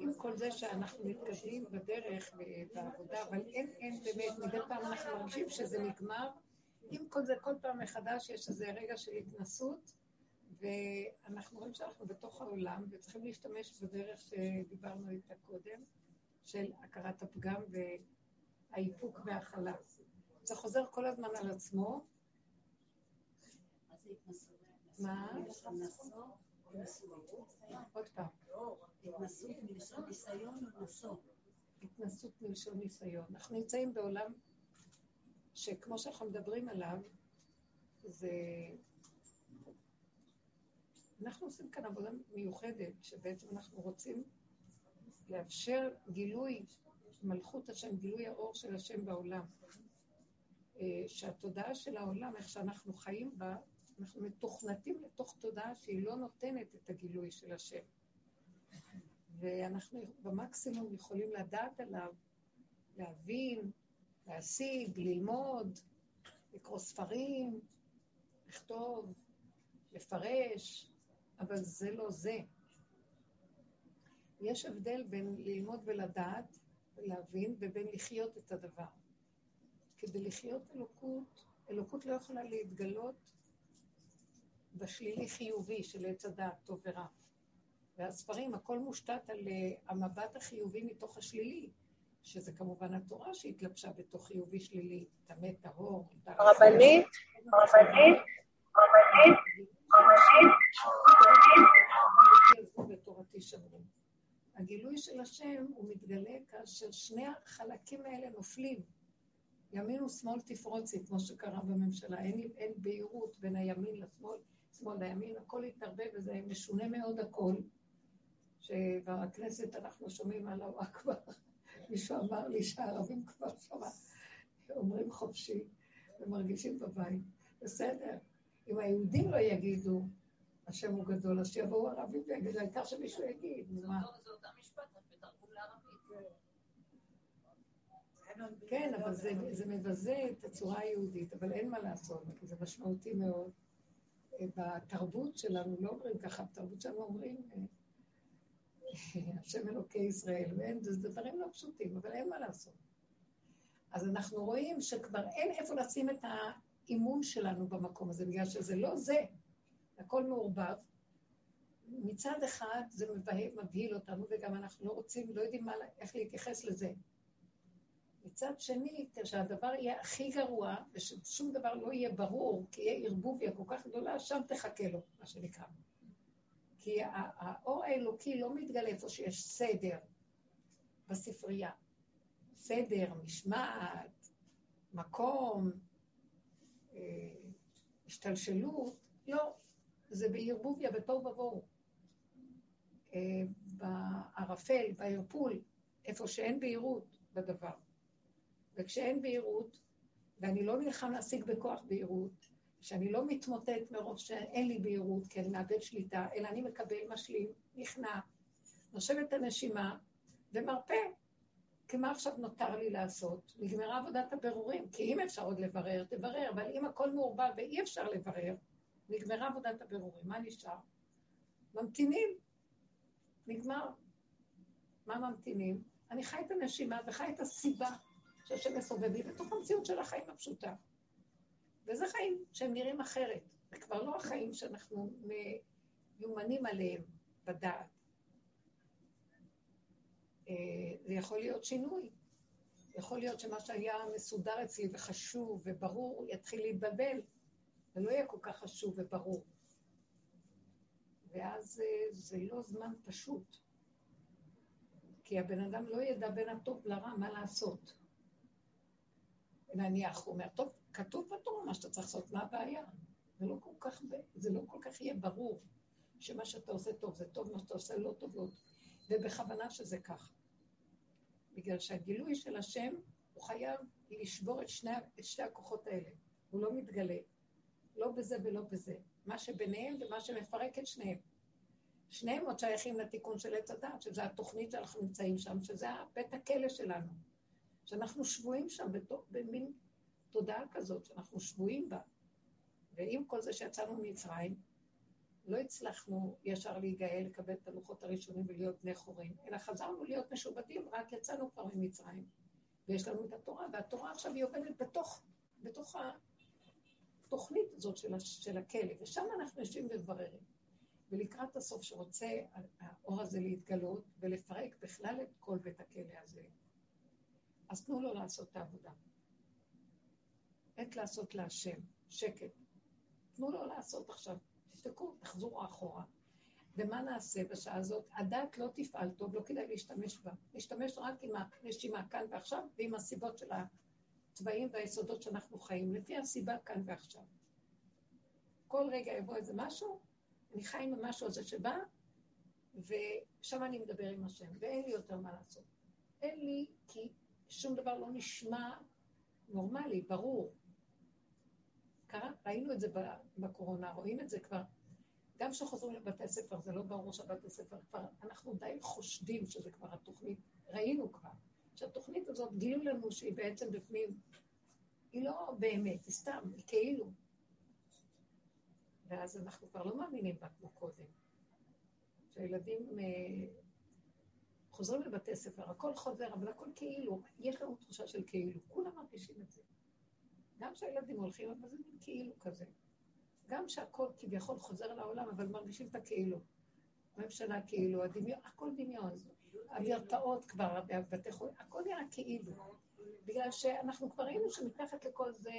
עם כל זה שאנחנו מתקדמים בדרך ובעבודה, אבל אין, אין באמת, מדי פעם אנחנו מרגישים שזה נגמר. עם כל זה, כל פעם מחדש יש איזה רגע של התנסות, ואנחנו רואים שאנחנו בתוך העולם, וצריכים להשתמש בדרך שדיברנו איתה קודם, של הכרת הפגם והאיפוק וההכלה. זה חוזר כל הזמן על עצמו. מה? עוד פעם. התנסות מלשון ניסיון התנסות מלשון ניסיון. אנחנו נמצאים בעולם שכמו שאנחנו מדברים עליו, זה... אנחנו עושים כאן עבודה מיוחדת, שבעצם אנחנו רוצים לאפשר גילוי מלכות השם, גילוי האור של השם בעולם. אה, שהתודעה של העולם, איך שאנחנו חיים בה, אנחנו מתוכנתים לתוך תודעה שהיא לא נותנת את הגילוי של השם. ואנחנו במקסימום יכולים לדעת עליו, להבין, להשיג, ללמוד, לקרוא ספרים, לכתוב, לפרש, אבל זה לא זה. יש הבדל בין ללמוד ולדעת ולהבין ובין לחיות את הדבר. כדי לחיות אלוקות, אלוקות לא יכולה להתגלות בשלילי חיובי של עץ הדעת, טוב ורע. והספרים, הכל מושתת על uh, המבט החיובי מתוך השלילי, שזה כמובן התורה שהתלבשה בתוך חיובי שלילי, טמא טהור. רבנית, רבנית, רבנית, רבנית. הגילוי של השם הוא מתגלה כאשר שני החלקים האלה נופלים. ימין ושמאל תפרוצי, כמו שקרה בממשלה. אין, אין בהירות בין הימין לשמאל, שמאל לימין, הכל התערבב וזה משונה מאוד הכל. שבכנסת אנחנו שומעים על אכבר. מישהו אמר לי שהערבים כבר שמה, אומרים חופשי ומרגישים בבית. בסדר, אם היהודים לא יגידו, השם הוא גדול, אז שיבואו ערבים ויגידו, העיקר שמישהו יגיד, מה. זה אותה משפט, בתרגום לערבית. כן, אבל זה, זה מבזה את הצורה היהודית, אבל אין מה לעשות, כי זה משמעותי מאוד. בתרבות שלנו לא אומרים ככה, בתרבות שלנו אומרים השם אלוקי ישראל, ואין, זה דברים לא פשוטים, אבל אין מה לעשות. אז אנחנו רואים שכבר אין איפה לשים את האימון שלנו במקום הזה, בגלל שזה לא זה, הכל מעורבב. מצד אחד זה מבהיל אותנו, וגם אנחנו לא רוצים, לא יודעים מה, איך להתייחס לזה. מצד שני, כשהדבר יהיה הכי גרוע, וששום דבר לא יהיה ברור, כי יהיה ערבוביה כל כך גדולה, שם תחכה לו, מה שנקרא. כי האור האלוקי לא מתגלה איפה שיש סדר בספרייה. סדר, משמעת, מקום, אה, השתלשלות, לא. זה בערבוביה, בתוהו ובוהו. אה, בערפל, בערפול, איפה שאין בהירות בדבר. וכשאין בהירות, ואני לא נלחם להשיג בכוח בהירות, שאני לא מתמוטט מרוב שאין לי בהירות, כי אני מאבד שליטה, אלא אני מקבל, משלים, נכנע, נושם את הנשימה ומרפא. כי מה עכשיו נותר לי לעשות? נגמרה עבודת הבירורים, כי אם אפשר עוד לברר, תברר, אבל אם הכל מעורבב ואי אפשר לברר, נגמרה עבודת הבירורים, מה נשאר? ממתינים, נגמר. מה ממתינים? אני חי את הנשימה וחי את הסיבה שהשם מסובב לי בתוך המציאות של החיים הפשוטה. וזה חיים שהם נראים אחרת. זה כבר לא החיים שאנחנו מיומנים עליהם בדעת. אה, זה יכול להיות שינוי. יכול להיות שמה שהיה מסודר אצלי וחשוב וברור יתחיל להתבלבל, ולא יהיה כל כך חשוב וברור. ואז אה, זה לא זמן פשוט. כי הבן אדם לא ידע בין הטוב לרע מה לעשות. נניח, הוא אומר, טוב, כתוב בתורה מה שאתה צריך לעשות, מה הבעיה? זה לא כל כך, זה לא כל כך יהיה ברור שמה שאתה עושה טוב זה טוב, מה שאתה עושה לא טוב, לא ובכוונה שזה ככה. בגלל שהגילוי של השם, הוא חייב לשבור את שני, את שתי הכוחות האלה. הוא לא מתגלה, לא בזה ולא בזה. מה שביניהם ומה שמפרק את שניהם. שניהם עוד שייכים לתיקון של עץ הדת, שזו התוכנית שאנחנו נמצאים שם, שזה בית הכלא שלנו. שאנחנו שבויים שם בתוך, במין תודעה כזאת שאנחנו שבויים בה. ועם כל זה שיצאנו ממצרים, לא הצלחנו ישר להיגאל, לקבל את הלוחות הראשונים ולהיות בני חורים, אלא חזרנו להיות משובטים, רק יצאנו כבר ממצרים. ויש לנו את התורה, והתורה עכשיו היא עובדת בתוך, בתוך התוכנית הזאת של, של הכלא, ושם אנחנו יושבים ומבררים. ולקראת הסוף שרוצה האור הזה להתגלות ולפרק בכלל את כל בית הכלא הזה, אז תנו לו לעשות את העבודה. עת לעשות להשם, שקט. תנו לו לעשות עכשיו. תשתקו, תחזורו אחורה. ומה נעשה בשעה הזאת? הדת לא תפעל טוב, לא כדאי להשתמש בה. להשתמש רק עם הנשימה כאן ועכשיו ועם הסיבות של הצבעים והיסודות שאנחנו חיים, לפי הסיבה כאן ועכשיו. כל רגע יבוא איזה משהו, אני חי עם המשהו הזה שבא, ושם אני מדבר עם השם, ואין לי יותר מה לעשות. אין לי, כי שום דבר לא נשמע נורמלי, ברור. קרה, ראינו את זה בקורונה, רואים את זה כבר. גם כשחוזרים לבתי ספר, זה לא ברור שבתי ספר כבר, אנחנו די חושדים שזה כבר התוכנית, ראינו כבר, שהתוכנית הזאת, גילו לנו שהיא בעצם בפנים, היא לא באמת, היא סתם, היא כאילו. ואז אנחנו כבר לא מאמינים בה כמו קודם. שהילדים אה, חוזרים לבתי ספר, הכל חוזר, אבל הכל כאילו, יש לנו תחושה של כאילו, כולם מרגישים את זה. גם כשהילדים הולכים, אבל זה מין כאילו כזה. גם שהכל כביכול חוזר לעולם, אבל מרגישים את הכאילו. הממשלה כאילו, הדמיון, הכל דמיון. המרפאות כבר, בבתי חולים, הכל נראה כאילו. בגלל שאנחנו כבר ראינו שמתחת לכל זה,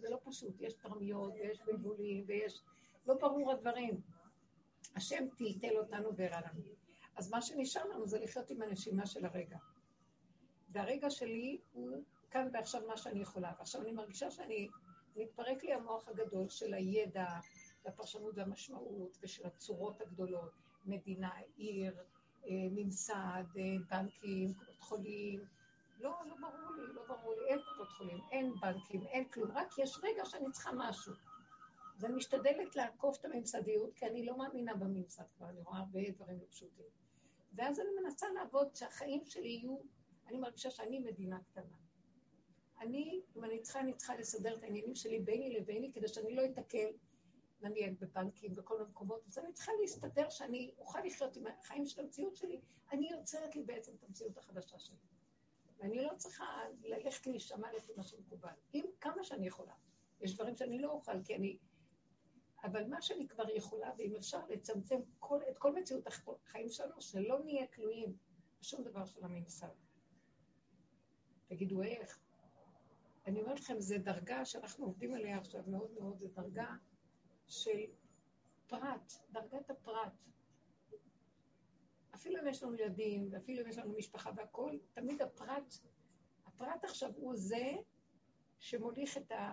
זה לא פשוט. יש תרמיות, ויש בלבולים, ויש... לא ברור הדברים. השם טלטל אותנו והראה לנו. אז מה שנשאר לנו זה לחיות עם הנשימה של הרגע. והרגע שלי הוא כאן ועכשיו מה שאני יכולה. ועכשיו אני מרגישה שאני, מתפרק לי המוח הגדול של הידע, והפרשנות והמשמעות, ושל הצורות הגדולות, מדינה, עיר, אה, ממסד, אה, בנקים, קופות חולים. לא, לא ברור לי, לא ברור לי, אין קופות חולים, אין בנקים, אין כלום, רק יש רגע שאני צריכה משהו. אז אני משתדלת לעקוף את הממסדיות, כי אני לא מאמינה בממסד כבר, אני רואה הרבה דברים לא פשוטים. ואז אני מנסה לעבוד שהחיים שלי יהיו, אני מרגישה שאני מדינה קטנה. אני, אם אני צריכה, אני צריכה לסדר את העניינים שלי ביני לביני, כדי שאני לא אתקל, נניח בבנקים, בכל המקומות, אז אני צריכה להסתדר שאני אוכל לחיות עם החיים של המציאות שלי, אני יוצרת לי בעצם את המציאות החדשה שלי. ואני לא צריכה ללכת להישמע לפי מה שמקובל, אם כמה שאני יכולה. יש דברים שאני לא אוכל, כי אני... אבל מה שאני כבר יכולה, ואם אפשר לצמצם כל, את כל מציאות החיים שלנו, שלא נהיה תלויים בשום דבר של הממסד. תגידו, איך? אני אומרת לכם, זו דרגה שאנחנו עובדים עליה עכשיו מאוד מאוד, זו דרגה של פרט, דרגת הפרט. אפילו אם יש לנו ילדים, ואפילו אם יש לנו משפחה והכול, תמיד הפרט, הפרט עכשיו הוא זה שמוליך את ה...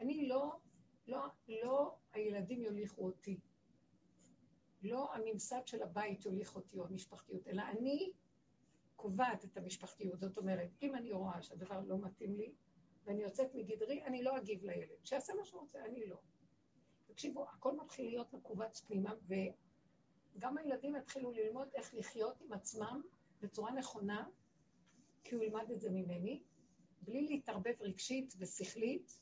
אני לא, לא, לא הילדים יוליכו אותי. לא הממסד של הבית יוליך אותי או המשפחתיות, אלא אני קובעת את המשפחתיות. זאת אומרת, אם אני רואה שהדבר לא מתאים לי, ואני יוצאת מגדרי, אני לא אגיב לילד. שיעשה מה שהוא רוצה, אני לא. תקשיבו, הכל מתחיל להיות מכווץ פנימה, וגם הילדים יתחילו ללמוד איך לחיות עם עצמם בצורה נכונה, כי הוא ילמד את זה ממני, בלי להתערבב רגשית ושכלית,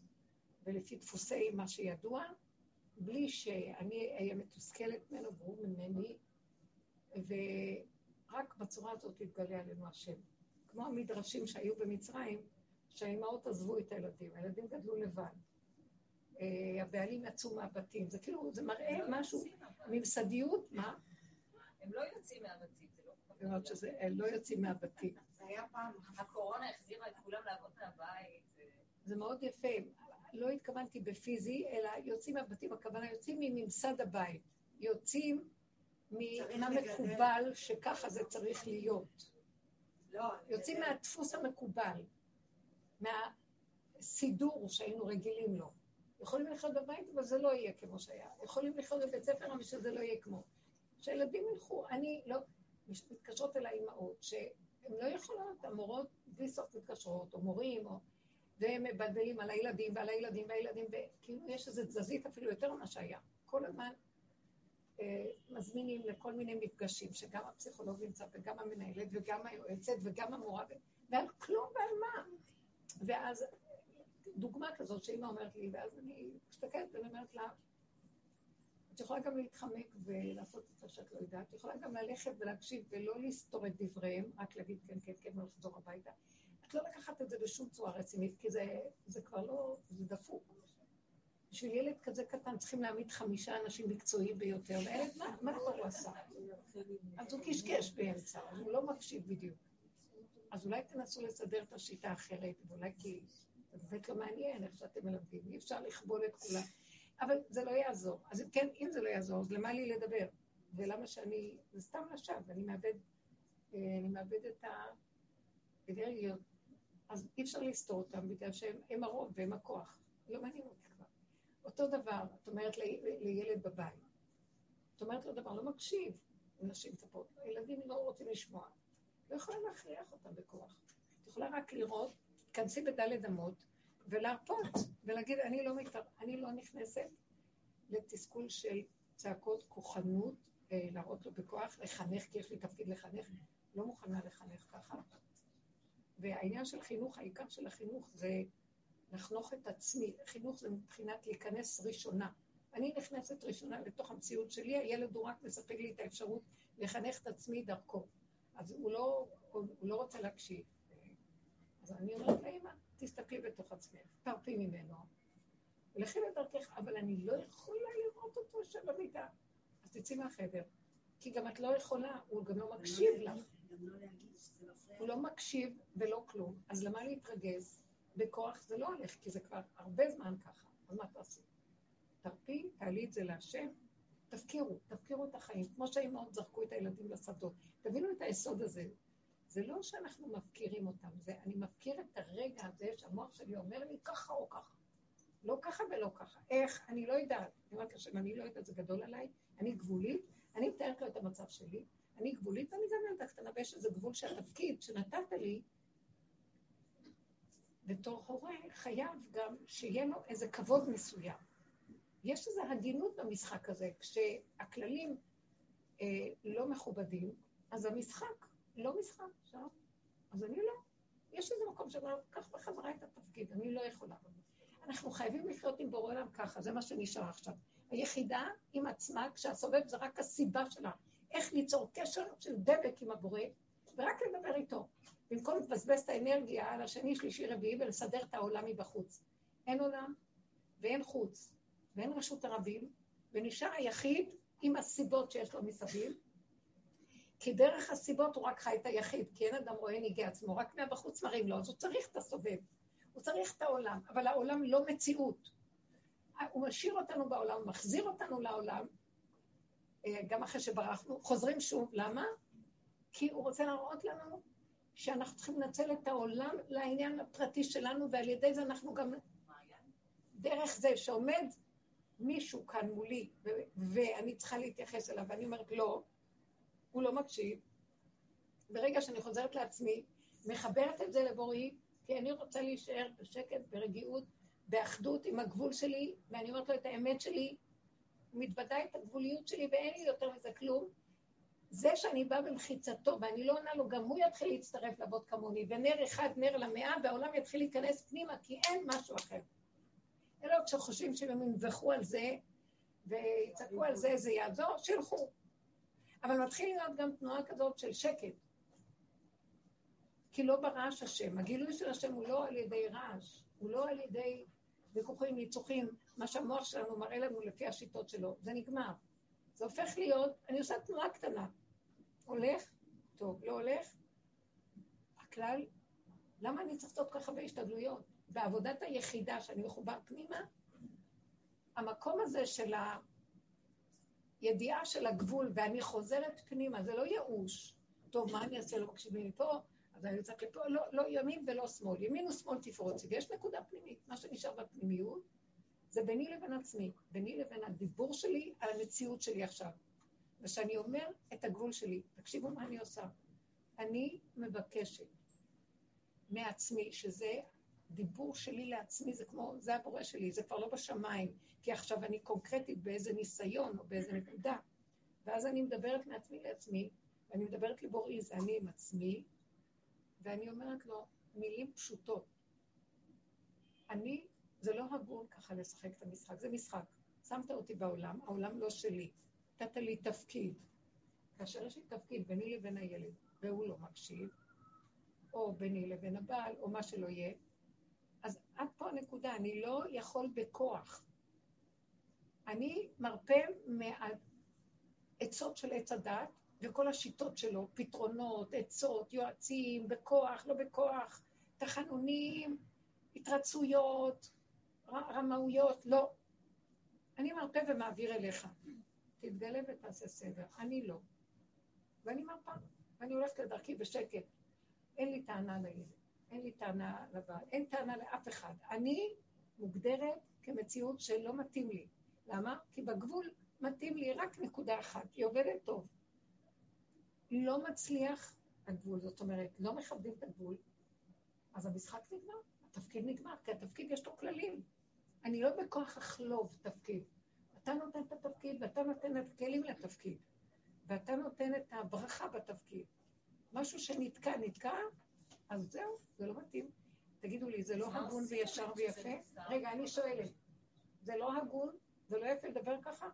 ולפי דפוסי מה שידוע, בלי שאני אהיה מתוסכלת ממנו והוא ממני, ורק בצורה הזאת יתגלה עלינו השם. כמו המדרשים שהיו במצרים, שהאימהות עזבו את הילדים, הילדים גדלו לבד. אה, הבעלים יצאו מהבתים, זה כאילו, זה מראה משהו, ממסדיות, מה? הם לא יוצאים מהבתים, זה לא... אומרת שהם לא יוצאים מהבתים. זה היה פעם, הקורונה החזירה את כולם לעבוד מהבית. זה מאוד יפה. לא התכוונתי בפיזי, אלא יוצאים מהבתים, הכוונה יוצאים מממסד הבית. יוצאים מהמקובל שככה זה צריך להיות. לא, יוצאים מהדפוס המקובל. מהסידור שהיינו רגילים לו. יכולים לחיות בבית, אבל זה לא יהיה כמו שהיה. יכולים לחיות בבית ספר, אבל שזה לא יהיה כמו. שהילדים ילכו, אני לא... מתקשרות אל האימהות, שהן לא יכולות, המורות בלי סוף מתקשרות, או מורים, או... והם מבלבלים על הילדים ועל הילדים והילדים, וכאילו יש איזו תזזית אפילו יותר ממה שהיה. כל הזמן אה, מזמינים לכל מיני מפגשים, שגם הפסיכולוג נמצא, וגם המנהלת, וגם היועצת, וגם המורה, ועל כלום ועל מה. ואז דוגמה כזאת שאימא אומרת לי, ואז אני מסתכלת ואני אומרת לה, את יכולה גם להתחמק ולעשות את מה שאת לא יודעת. את יכולה גם ללכת ולהקשיב ולא לסתור את דבריהם, רק להגיד כן, כן, כן, ולחזור הביתה. את לא לקחת את זה בשום צורה רצינית, כי זה, זה כבר לא, זה דפוק. בשביל ילד כזה קטן צריכים להעמיד חמישה אנשים מקצועיים ביותר, והילד, מה, מה כבר הוא עשה? אז הוא קשקש באמצע, הוא לא מקשיב בדיוק. אז אולי תנסו לסדר את השיטה האחרת, ואולי כי זה באמת לא מעניין איך שאתם מלמדים, אי אפשר לכבול את כולם. אבל זה לא יעזור. אז אם כן, אם זה לא יעזור, אז למה לי לדבר? ולמה שאני, זה סתם לשווא, אני מאבד, אה, אני מאבד את האנרגיות. אז אי אפשר לסתור אותם, בגלל שהם הרוב והם הכוח. לא מעניין אותי כבר. אותו דבר, את אומרת לילד בבית. את אומרת לו דבר, לא מקשיב. נשים צפות, הילדים לא רוצים לשמוע. לא יכולה להכריח אותם בכוח. את יכולה רק לראות, תכנסי בדלת אמות, ולהרפות, ולהגיד, אני לא, מתאר, אני לא נכנסת לתסכול של צעקות כוחנות, אה, להראות לו בכוח, לחנך, כי יש לי תפקיד לחנך, לא מוכנה לחנך ככה. והעניין של חינוך, העיקר של החינוך זה לחנוך את עצמי. חינוך זה מבחינת להיכנס ראשונה. אני נכנסת ראשונה לתוך המציאות שלי, הילד הוא רק מספק לי את האפשרות לחנך את עצמי דרכו. אז הוא לא, הוא, הוא לא רוצה להקשיב. אז אני אומרת לאמא, תסתכלי בתוך עצמך, תרפי ממנו, ולכי לדרכך, אבל אני לא יכולה לראות אותו יושב במיטה. אז תצאי מהחדר, כי גם את לא יכולה, הוא גם לא מקשיב לך. הוא לא מקשיב ולא כלום, אז למה להתרגז? בכוח זה לא הולך, כי זה כבר הרבה זמן ככה, אז מה תעשי? תרפי, תעלי את זה להשם, תפקירו, תפקירו את החיים. כמו שהאימהות זרקו את הילדים לשדות. תבינו את היסוד הזה. זה לא שאנחנו מפקירים אותם, זה אני מפקיר את הרגע הזה שהמוח שלי אומר לי ככה או ככה. לא ככה ולא ככה. איך? אני לא יודעת. אני אומרת לשם, אני לא יודעת, זה גדול עליי, אני גבולית, אני מתארת לו את המצב שלי, אני גבולית ואני גם ילדה קטנה, ויש איזה גבול שהתפקיד שנתת לי, בתור הורה, חייב גם שיהיה לו איזה כבוד מסוים. יש איזו הגינות במשחק הזה. כשהכללים אה, לא מכובדים, אז המשחק לא משחק, עכשיו. אז אני לא. יש איזה מקום שאומר, קח בחזרה את התפקיד, אני לא יכולה. אנחנו חייבים לחיות עם בורא עולם ככה, זה מה שנשאר עכשיו. היחידה עם עצמה, כשהסובב זה רק הסיבה שלה. איך ליצור קשר של דבק עם הבורא, ורק לדבר איתו. במקום לבזבז את האנרגיה על השני, שלישי, רביעי, ולסדר את העולם מבחוץ. אין עולם ואין חוץ. ואין רשות הרבים, ונשאר היחיד עם הסיבות שיש לו מסביב, כי דרך הסיבות הוא רק חי את היחיד, כי אין אדם רואה ניגי עצמו, רק מהבחוץ מראים לו, אז הוא צריך את הסובב, הוא צריך את העולם, אבל העולם לא מציאות. הוא משאיר אותנו בעולם, הוא מחזיר אותנו לעולם, אה, גם אחרי שברחנו, חוזרים שוב, למה? כי הוא רוצה להראות לנו שאנחנו צריכים לנצל את העולם לעניין הפרטי שלנו, ועל ידי זה אנחנו גם... דרך זה שעומד מישהו כאן מולי, ו- ואני צריכה להתייחס אליו, ואני אומרת, לא, הוא לא מקשיב. ברגע שאני חוזרת לעצמי, מחברת את זה לבוראי, כי אני רוצה להישאר בשקט, ברגיעות, באחדות עם הגבול שלי, ואני אומרת לו את האמת שלי, מתוודה את הגבוליות שלי, ואין לי יותר מזה כלום. זה שאני באה במחיצתו, ואני לא עונה לו, גם הוא יתחיל להצטרף לעבוד כמוני, ונר אחד, נר למאה, והעולם יתחיל להיכנס פנימה, כי אין משהו אחר. אלה עוד שחושבים שאם הם ינבחו על זה ויצעקו על זה, זה יעזור, שילכו. אבל מתחיל להיות גם תנועה כזאת של שקט. כי לא ברעש השם. הגילוי של השם הוא לא על ידי רעש, הוא לא על ידי ויכוחים, ניצוחים, מה שהמוח שלנו מראה לנו לפי השיטות שלו. זה נגמר. זה הופך להיות, אני עושה תנועה קטנה. הולך? טוב. לא הולך? הכלל, למה אני צריך לעשות ככה בהשתדלויות? בעבודת היחידה שאני מחובר פנימה, המקום הזה של הידיעה של הגבול, ואני חוזרת פנימה, זה לא ייאוש. טוב, מה אני אעשה? לא מקשיבים לי פה, אז אני יוצאת לפה, לא, לא ימין ולא שמאל. ימין ושמאל תפרוצי, ויש נקודה פנימית. מה שנשאר בפנימיות זה ביני לבין עצמי, ביני לבין הדיבור שלי על המציאות שלי עכשיו. ושאני אומר את הגבול שלי, תקשיבו מה אני עושה. אני מבקשת מעצמי, שזה דיבור שלי לעצמי זה כמו, זה הבורא שלי, זה כבר לא בשמיים, כי עכשיו אני קונקרטית באיזה ניסיון או באיזה נקודה. ואז אני מדברת מעצמי לעצמי, ואני מדברת לבוראי, זה אני עם עצמי, ואני אומרת לו מילים פשוטות. אני, זה לא הגון ככה לשחק את המשחק, זה משחק. שמת אותי בעולם, העולם לא שלי. נתת לי תפקיד. כאשר יש לי תפקיד ביני לבין הילד, והוא לא מקשיב, או ביני לבין הבעל, או מה שלא יהיה, עד פה הנקודה, אני לא יכול בכוח. אני מרפה מהעצות של עץ הדת וכל השיטות שלו, פתרונות, עצות, יועצים, בכוח, לא בכוח, תחנונים, התרצויות, רמאויות, לא. אני מרפה ומעביר אליך. תתגלה ותעשה סדר. אני לא. ואני מרפה, ואני הולכת לדרכי בשקט. אין לי טענה לילד, אין לי טענה לבעל, אין טענה לאף אחד. אני מוגדרת כמציאות שלא מתאים לי. למה? כי בגבול מתאים לי רק נקודה אחת, היא עובדת טוב. לא מצליח הגבול, זאת אומרת, לא מכבדים את הגבול, אז המשחק נגמר, התפקיד נגמר, כי התפקיד יש לו כללים. אני לא בכוח אחלוב תפקיד. אתה נותן את התפקיד ואתה נותן את הכלים לתפקיד. ואתה נותן את הברכה בתפקיד. משהו שנתקע, נתקע, אז זהו, זה לא מתאים. תגידו לי, זה לא הגון וישר ויפה? רגע, אני שואלת, זה לא הגון? זה לא יפה לדבר ככה?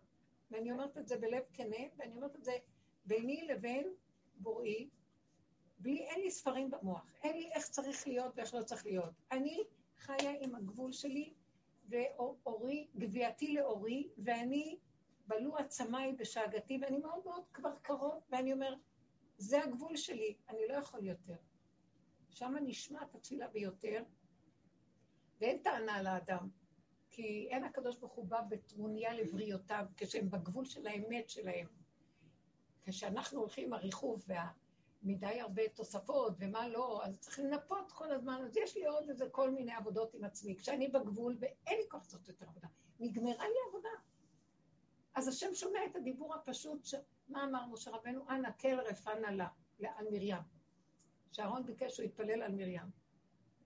ואני אומרת את זה בלב כנה, ואני אומרת את זה ביני לבין בוראי, בלי, אין לי ספרים במוח, אין לי איך צריך להיות ואיך לא צריך להיות. אני חיה עם הגבול שלי, ואורי, גביעתי לאורי, ואני בלו עצמיי בשאגתי, ואני מאוד מאוד כבר קרוב, ואני אומר, זה הגבול שלי, אני לא יכול יותר. שם נשמעת התפילה ביותר, ואין טענה לאדם, כי אין הקדוש ברוך הוא בא בטרוניה לבריאותיו, כשהם בגבול של האמת שלהם. כשאנחנו הולכים הריחוף והמדי הרבה תוספות ומה לא, אז צריך לנפות כל הזמן, אז יש לי עוד איזה כל מיני עבודות עם עצמי. כשאני בגבול ואין לי כוח לעשות יותר עבודה, נגמרה לי עבודה. אז השם שומע את הדיבור הפשוט, ש... מה אמר משה רבנו? אנא כל רפנה לה, על מרים. שאהרון ביקש שהוא יתפלל על מרים.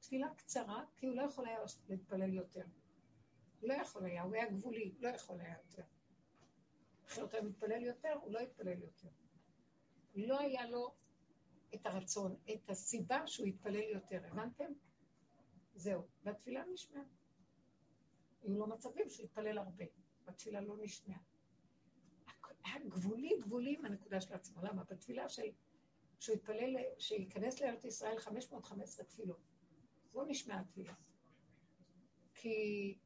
תפילה קצרה, כי הוא לא יכול היה להתפלל יותר. הוא לא יכול היה, הוא היה גבולי, לא יכול היה יותר. אחרת הוא מתפלל יותר, הוא לא יתפלל יותר. לא היה לו את הרצון, את הסיבה שהוא יתפלל יותר, הבנתם? זהו, והתפילה נשמעה. היו לו מצבים שהוא יתפלל הרבה, והתפילה לא נשמעה. היה גבולי גבולי מהנקודה של עצמו. למה? בתפילה של... שהוא יתפלל, שייכנס לארץ ישראל 515 תפילות. זו נשמעה התפילה. כי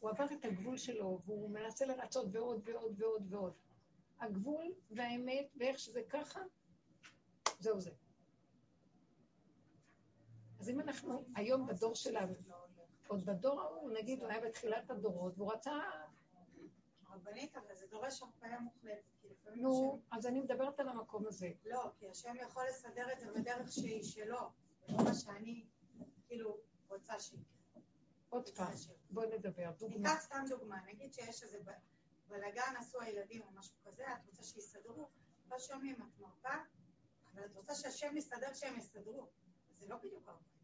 הוא עבר את הגבול שלו, והוא מנסה לרצות ועוד ועוד ועוד ועוד. הגבול והאמת, ואיך שזה ככה, זהו זה. אז אם אנחנו היום בדור שלנו, עוד בדור ההוא, נגיד, הוא היה בתחילת הדורות, והוא רצה... רבנית, אבל זה דורש הרפאיה מוחלטת. נו, אז אני מדברת על המקום הזה. לא, כי השם יכול לסדר את זה בדרך שהיא שלו, לא מה שאני, כאילו, רוצה שיקרה. עוד פעם, בואי נדבר, דוגמה. ניקח סתם דוגמה, נגיד שיש איזה בלאגן, עשו הילדים או משהו כזה, את רוצה שיסתדרו, לא שומעים, את מרפה, אבל את רוצה שהשם יסתדר שהם יסתדרו. זה לא בדיוק הרבה.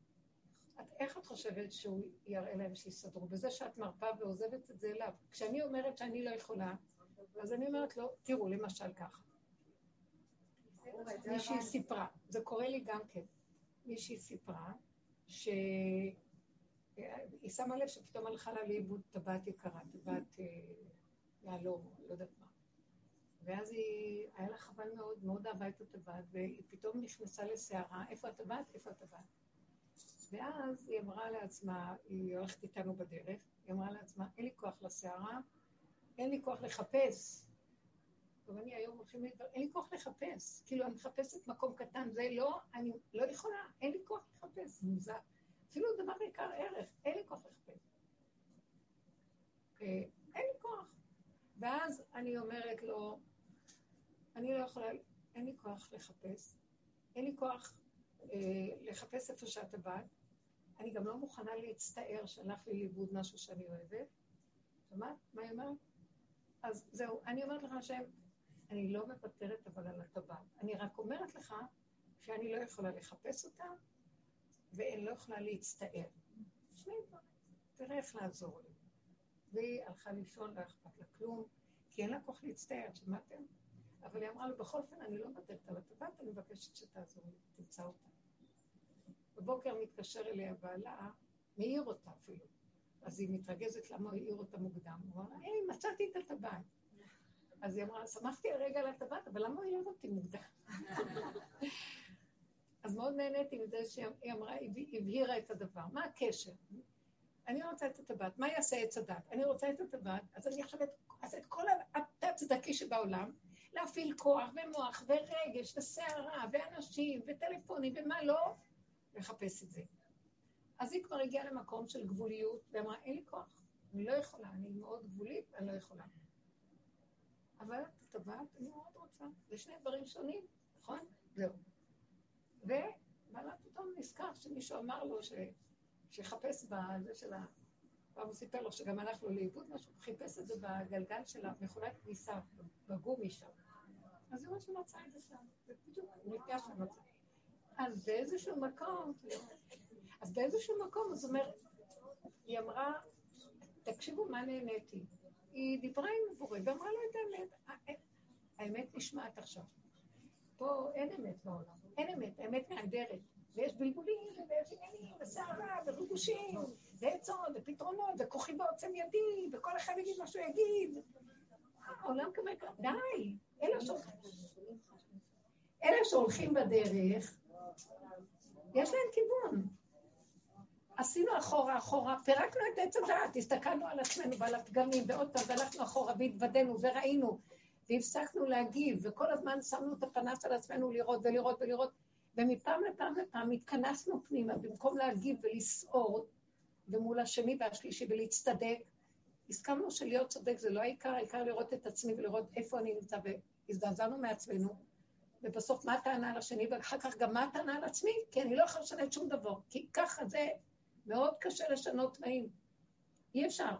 איך את חושבת שהוא יראה להם שיסתדרו? בזה שאת מרפה ועוזבת את זה אליו. כשאני אומרת שאני לא יכולה, אז אני אומרת לו, תראו, למשל ככה. מישהי סיפרה, זה קורה לי גם כן. מישהי סיפרה שהיא שמה לב שפתאום הלכה לה לאיבוד טבעת יקרה, טבעת אה, יהלום, לא יודעת מה. ואז היא, היה לה חבל מאוד, מאוד אהבה את הטבעת, והיא פתאום נכנסה לסערה, איפה הטבעת? איפה הטבעת? ואז היא אמרה לעצמה, היא הולכת איתנו בדרך, היא אמרה לעצמה, אין לי כוח לסערה, אין לי כוח לחפש. טוב, אני היום הולכים לדבר, אין לי כוח לחפש. כאילו, אני מחפשת מקום קטן, זה לא, אני לא יכולה, אין לי כוח לחפש, מוזר. אפילו דבר יקר ערך, אין לי כוח לחפש. אין לי כוח. ואז אני אומרת לו, אני לא יכולה, אין לי כוח לחפש, אין לי כוח אה, לחפש איפה שאת עבדת, אני גם לא מוכנה להצטער שהלך לי לאיבוד משהו שאני אוהבת. שמעת מה היא אומרת? אז זהו, אני אומרת לך השם, אני לא מוותרת אבל על הטבעת. אני רק אומרת לך שאני לא יכולה לחפש אותה, ואני לא יכולה להצטער. שני דברים. תראה איך לעזור לי. והיא הלכה לישון, לא אכפת לה כלום, כי אין לה כוח להצטער, שמעתם? אבל היא אמרה לו, בכל אופן, אני לא מוותרת על הטבעת, אני מבקשת שתעזור לי, תמצא אותה. בבוקר מתקשר אליה בעלה, מעיר אותה אפילו. אז היא מתרגזת למה הוא העיר אותה מוקדם. הוא אמר, היי, מצאתי את הטבעת. אז היא אמרה, שמחתי הרגע על הטבעת, אבל למה הוא העיר אותי מוקדם? אז מאוד נהניתי מזה שהיא אמרה, היא הבהירה את הדבר. מה הקשר? אני רוצה את הטבעת, מה יעשה עץ הדת? אני רוצה את הטבעת, אז אני עכשיו אעשה את כל התת-צדקי שבעולם, להפעיל כוח ומוח ורגש וסערה ואנשים וטלפונים ומה לא, לחפש את זה. אז היא כבר הגיעה למקום של גבוליות, ואמרה, אין לי כוח, אני לא יכולה, אני מאוד גבולית, אני לא יכולה. אבל את הטבעת אני מאוד רוצה. זה שני דברים שונים, נכון? זהו. ובעלה פתאום נזכר שמישהו אמר לו ש... שיחפש בזה של ה... פעם הוא סיפר לו שגם הלך לו לאיבוד משהו, חיפש את זה בגלגל של המכונת כניסה, בגומי שם. אז זה מה שמצא את זה שם. זה בדיוק, הוא נפגש ומצא. אז באיזשהו מקום, אז באיזשהו מקום, זאת אומרת, היא אמרה, תקשיבו מה נהניתי. היא דיברה עם מבורא ואמרה לו את האמת. האמת נשמעת עכשיו. פה אין אמת בעולם, אין אמת, האמת נהדרת. ויש בלבולים, ויש עניינים, וסערה, וריגושים, ועצות, ופתרונות, וכוחי בעוצם ידי, וכל אחד יגיד מה שהוא יגיד. העולם כזה, די. אלה שהולכים בדרך, יש להם כיוון. עשינו אחורה אחורה, פירקנו את עץ הדעת, הסתכלנו על עצמנו ועל הפגמים, ועוד פעם, והלכנו אחורה והתוודענו וראינו, והפסקנו להגיב, וכל הזמן שמנו את הפנס על עצמנו לראות ולראות ולראות, ומפעם לפעם לפעם התכנסנו פנימה, במקום להגיב ולסעור, ומול השני והשלישי ולהצטדק, הסכמנו שלהיות צודק זה לא העיקר, העיקר לראות את עצמי ולראות איפה אני נמצא, והזדעזענו מעצמנו, ובסוף מה הטענה על השני, ואחר כך גם מה הטענה על עצמי, כי אני לא יכולה לשנות שום דבר, כי ככה זה מאוד קשה לשנות תנאים. אי אפשר.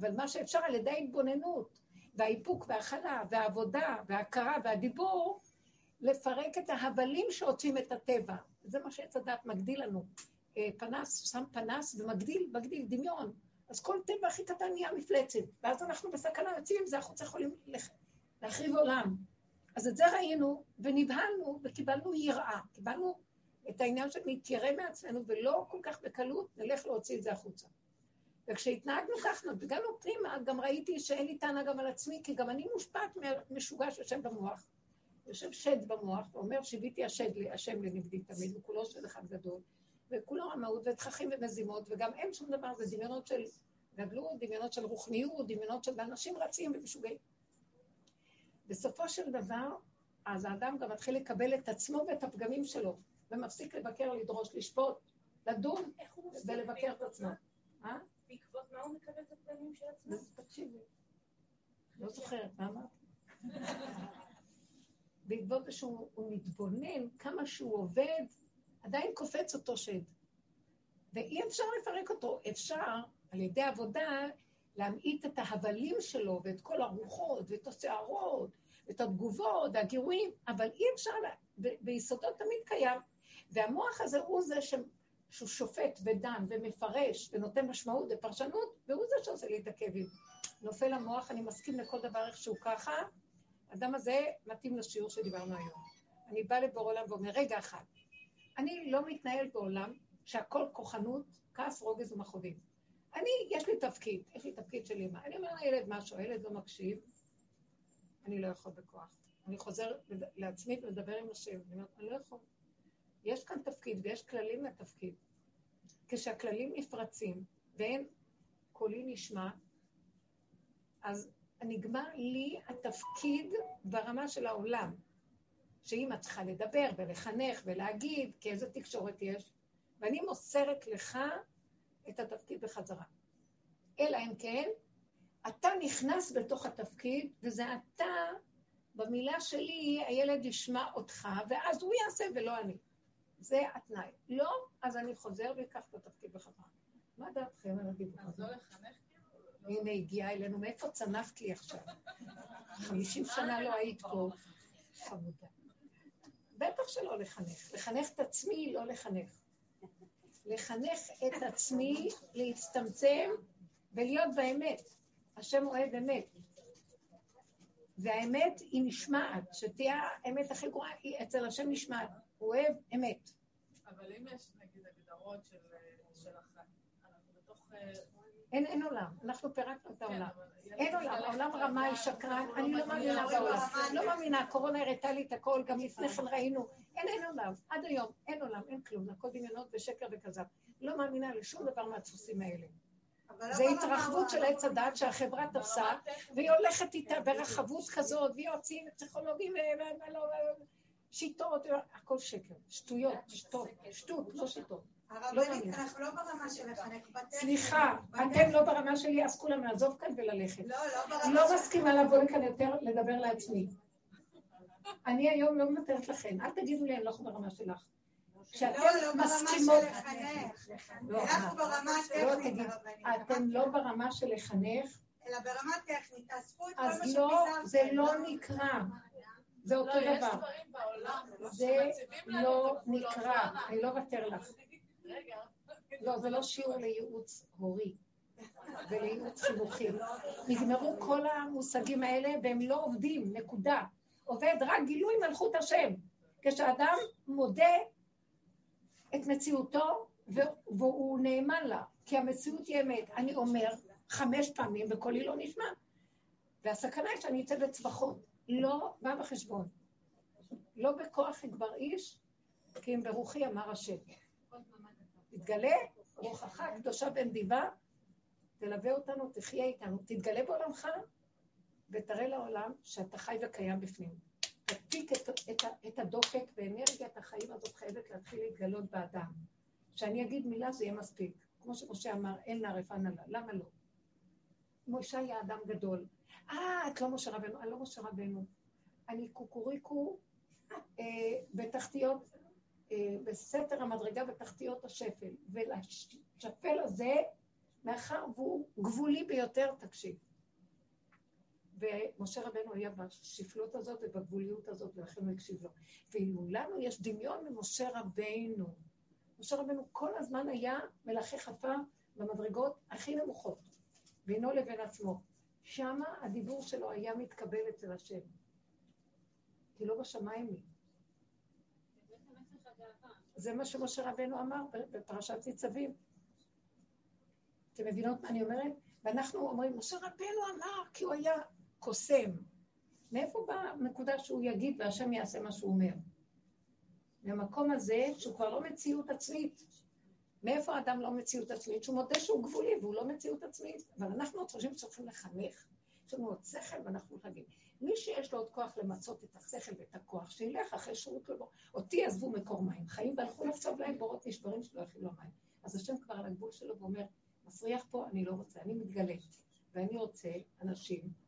אבל מה שאפשר על ידי ההתבוננות, והאיפוק וההכלה, והעבודה, וההכרה והדיבור, לפרק את ההבלים שעוטפים את הטבע. זה מה שעץ הדת מגדיל לנו. אה, פנס, שם פנס ומגדיל, מגדיל, דמיון. אז כל טבע הכי קטן נהיה מפלצת, ואז אנחנו בסכנה יוצאים עם זה, החוצה יכולים להחריב עולם. אז את זה ראינו, ונבהלנו, וקיבלנו יראה. קיבלנו את העניין של להתיירא מעצמנו, ולא כל כך בקלות נלך להוציא את זה החוצה. וכשהתנהגנו כך, הגענו פנימה, גם ראיתי שאין לי טענה גם על עצמי, כי גם אני מושפעת משוגע שיושב במוח. יושב שד במוח, ואומר, שיוויתי השד השם לנגדי תמיד, וכולו שד אחד גדול, וכולו רמאות ותככים ומזימות, וגם אין שום דבר, זה דמיונות של גדלות, דמיונות של רוחניות, דמיונות של אנשים רצים ומשוגעים. בסופו של דבר, אז האדם גם מתחיל לקבל את עצמו ואת הפגמים שלו, ומפסיק לבקר, לדרוש, לשפוט, לדון ולבקר את עצמו. אה? בעקבות מה הוא מקבל את הפגמים של עצמו? תקשיבי. לא זוכרת, מה אמרת? בעקבות זה שהוא מתבונן, כמה שהוא עובד, עדיין קופץ אותו שד. ואי אפשר לפרק אותו. אפשר, על ידי עבודה, להמעיט את ההבלים שלו, ואת כל הרוחות, ואת הסערות, ואת התגובות, והגירויים, אבל אי אפשר, ב- ביסודות תמיד קיים. והמוח הזה הוא זה ש... שהוא שופט ודן ומפרש ונותן משמעות ופרשנות, והוא זה שעושה לי את הכאבים. נופל המוח, אני מסכים לכל דבר איכשהו ככה, האדם הזה מתאים לשיעור שדיברנו היום. אני באה לבור עולם ואומר, רגע אחד, אני לא מתנהל בעולם שהכל כוחנות, כעס, רוגז ומכאובים. אני, יש לי תפקיד, יש לי תפקיד של אימא. אני אומר לילד משהו, הילד לא מקשיב, אני לא יכול בכוח. אני חוזר לעצמי ולדבר עם השם, אני אומרת, אני לא יכול. יש כאן תפקיד ויש כללים לתפקיד. כשהכללים נפרצים ואין קולי נשמע, אז נגמר לי התפקיד ברמה של העולם. שאמא צריכה לדבר ולחנך ולהגיד, כי איזה תקשורת יש, ואני מוסרת לך את התפקיד בחזרה. אלא אם כן, אתה נכנס בתוך התפקיד, וזה אתה, במילה שלי, הילד ישמע אותך, ואז הוא יעשה ולא אני. זה התנאי. לא, אז אני חוזר ואקח את התפקיד בחזרה. מה דעתכם על הדיבור הזה? לא הנה, הגיעה אלינו, מאיפה צנפת לי עכשיו? חמישים שנה לא היית פה, חמודה. בטח שלא לחנך. לחנך את עצמי, לא לחנך. לחנך את עצמי להצטמצם ולהיות באמת. השם אוהב אמת. והאמת היא נשמעת, שתהיה האמת הכי גרועה, היא אצל השם נשמעת. הוא אוהב אמת. אבל אם יש נגיד הגדרות של, של אנחנו אין, אין עולם, אנחנו פירקנו את העולם. אין עולם, העולם רמאי, שקרן, אני לא מאמינה בעולם. לא מאמינה, הקורונה הראתה לי את הכל, גם לפני כן ראינו. אין, אין עולם, עד היום, אין עולם, אין כלום, הכל דמיונות ושקר וכזב. לא מאמינה לשום דבר מהדפוסים האלה. זה התרחבות של עץ הדת שהחברה תפסה, והיא הולכת איתה ברחבות כזאת, ויועצים פסיכולוגים, שיטות, הכל שקר, שטויות, שטות, שטות, לא שיטות. לא הרבנית, אנחנו לא ברמה של לחנך בטכניקה. סליחה, אתם לא ברמה שלי, אז כולם לעזוב כאן וללכת. לא, לא ברמה לא מסכימה לבוא לכאן יותר לדבר לעצמי. אני היום לא מוותרת לכם, אל תגידו לי, אני לא ברמה שלך. כשאתם לא, לא ברמה מסכימות... של לחנך. לא, אנחנו ברמה לא, הטכנית. אתם לא ברמה של לחנך, אלא ברמה טכנית, תאספו את כל אז מה לא, שפיזרתם. זה לא נקרא. זה אותו לא, יש דבר. דברים בעולם זה לא. נקרא, אני לא אוותר לך. רגע. לא, זה לא שיעור לייעוץ הורי ולייעוץ חינוכי. נגמרו כל המושגים האלה והם לא עובדים, נקודה. עובד רק גילוי מלכות השם. כשאדם מודה את מציאותו והוא נאמן לה, כי המציאות היא אמת. אני אומר חמש פעמים וקולי לא נשמע. והסכנה היא שאני אצא בצווחות. לא בא בחשבון. לא בכוח יגבר איש, כי אם ברוחי אמר השם. תתגלה, רוחך הקדושה בן דיבה, תלווה אותנו, תחיה איתנו, תתגלה בעולמך, ותראה לעולם שאתה חי וקיים בפנים. תדפיק את, את, את הדופק ואנרגיית החיים הזאת חייבת להתחיל להתגלות באדם. כשאני אגיד מילה זה יהיה מספיק. כמו שמשה אמר, אין נערפה נעלה. למה לא? משה היה אדם גדול. אה, את לא משה רבנו, אני לא משה רבנו. אני קוקוריקו אה, בתחתיות, אה, בסתר המדרגה בתחתיות השפל. ולשפל הזה, מאחר והוא גבולי ביותר, תקשיב. ומשה רבנו היה בשפלות הזאת ובגבוליות הזאת, ולכן הוא הקשיב לו. ואילו לנו יש דמיון ממשה רבנו. משה רבנו כל הזמן היה מלחך עפר במדרגות הכי נמוכות, בינו לבין עצמו. שמה הדיבור שלו היה מתקבל אצל השם. כי לא בשמיים היא. זה מה שמשה רבנו אמר בפרשת ניצבים. אתם מבינות מה אני אומרת? ואנחנו אומרים, משה רבנו אמר, כי הוא היה קוסם. מאיפה באה הנקודה שהוא יגיד והשם יעשה מה שהוא אומר? מהמקום הזה שהוא כבר לא מציאות עצמית. מאיפה האדם לא מציאות עצמית? שהוא מודה שהוא גבולי והוא לא מציאות עצמית. אבל אנחנו עוד חושבים שצריכים לחנך. יש לנו עוד שכל ואנחנו חגים. מי שיש לו עוד כוח למצות את השכל ואת הכוח, שילך אחרי שירות לבוא. אותי עזבו מקור מים. חיים והלכו לחצוב להם בורות נשברים שלא יכילו המים. אז השם כבר על הגבול שלו ואומר, מסריח פה, אני לא רוצה, אני מתגלה. ואני רוצה אנשים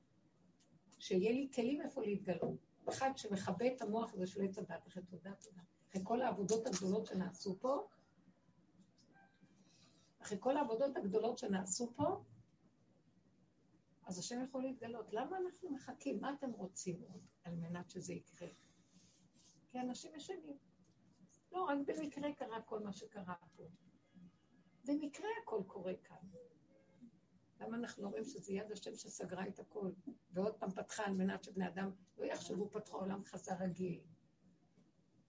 שיהיה לי כלים איפה להתגלות. אחד שמכבה את המוח הזה של עץ הדת, אחרי תודה, תודה. אחרי כל העבודות הגדולות שנעשו פה, אחרי כל העבודות הגדולות שנעשו פה, אז השם יכול להתגלות. למה אנחנו מחכים? מה אתם רוצים עוד על מנת שזה יקרה? כי אנשים ישנים. לא, רק במקרה קרה כל מה שקרה פה. במקרה הכל קורה כאן. למה אנחנו אומרים שזה יד השם שסגרה את הכל, ועוד פעם פתחה על מנת שבני אדם לא יחשבו פתחו עולם חזר רגיל.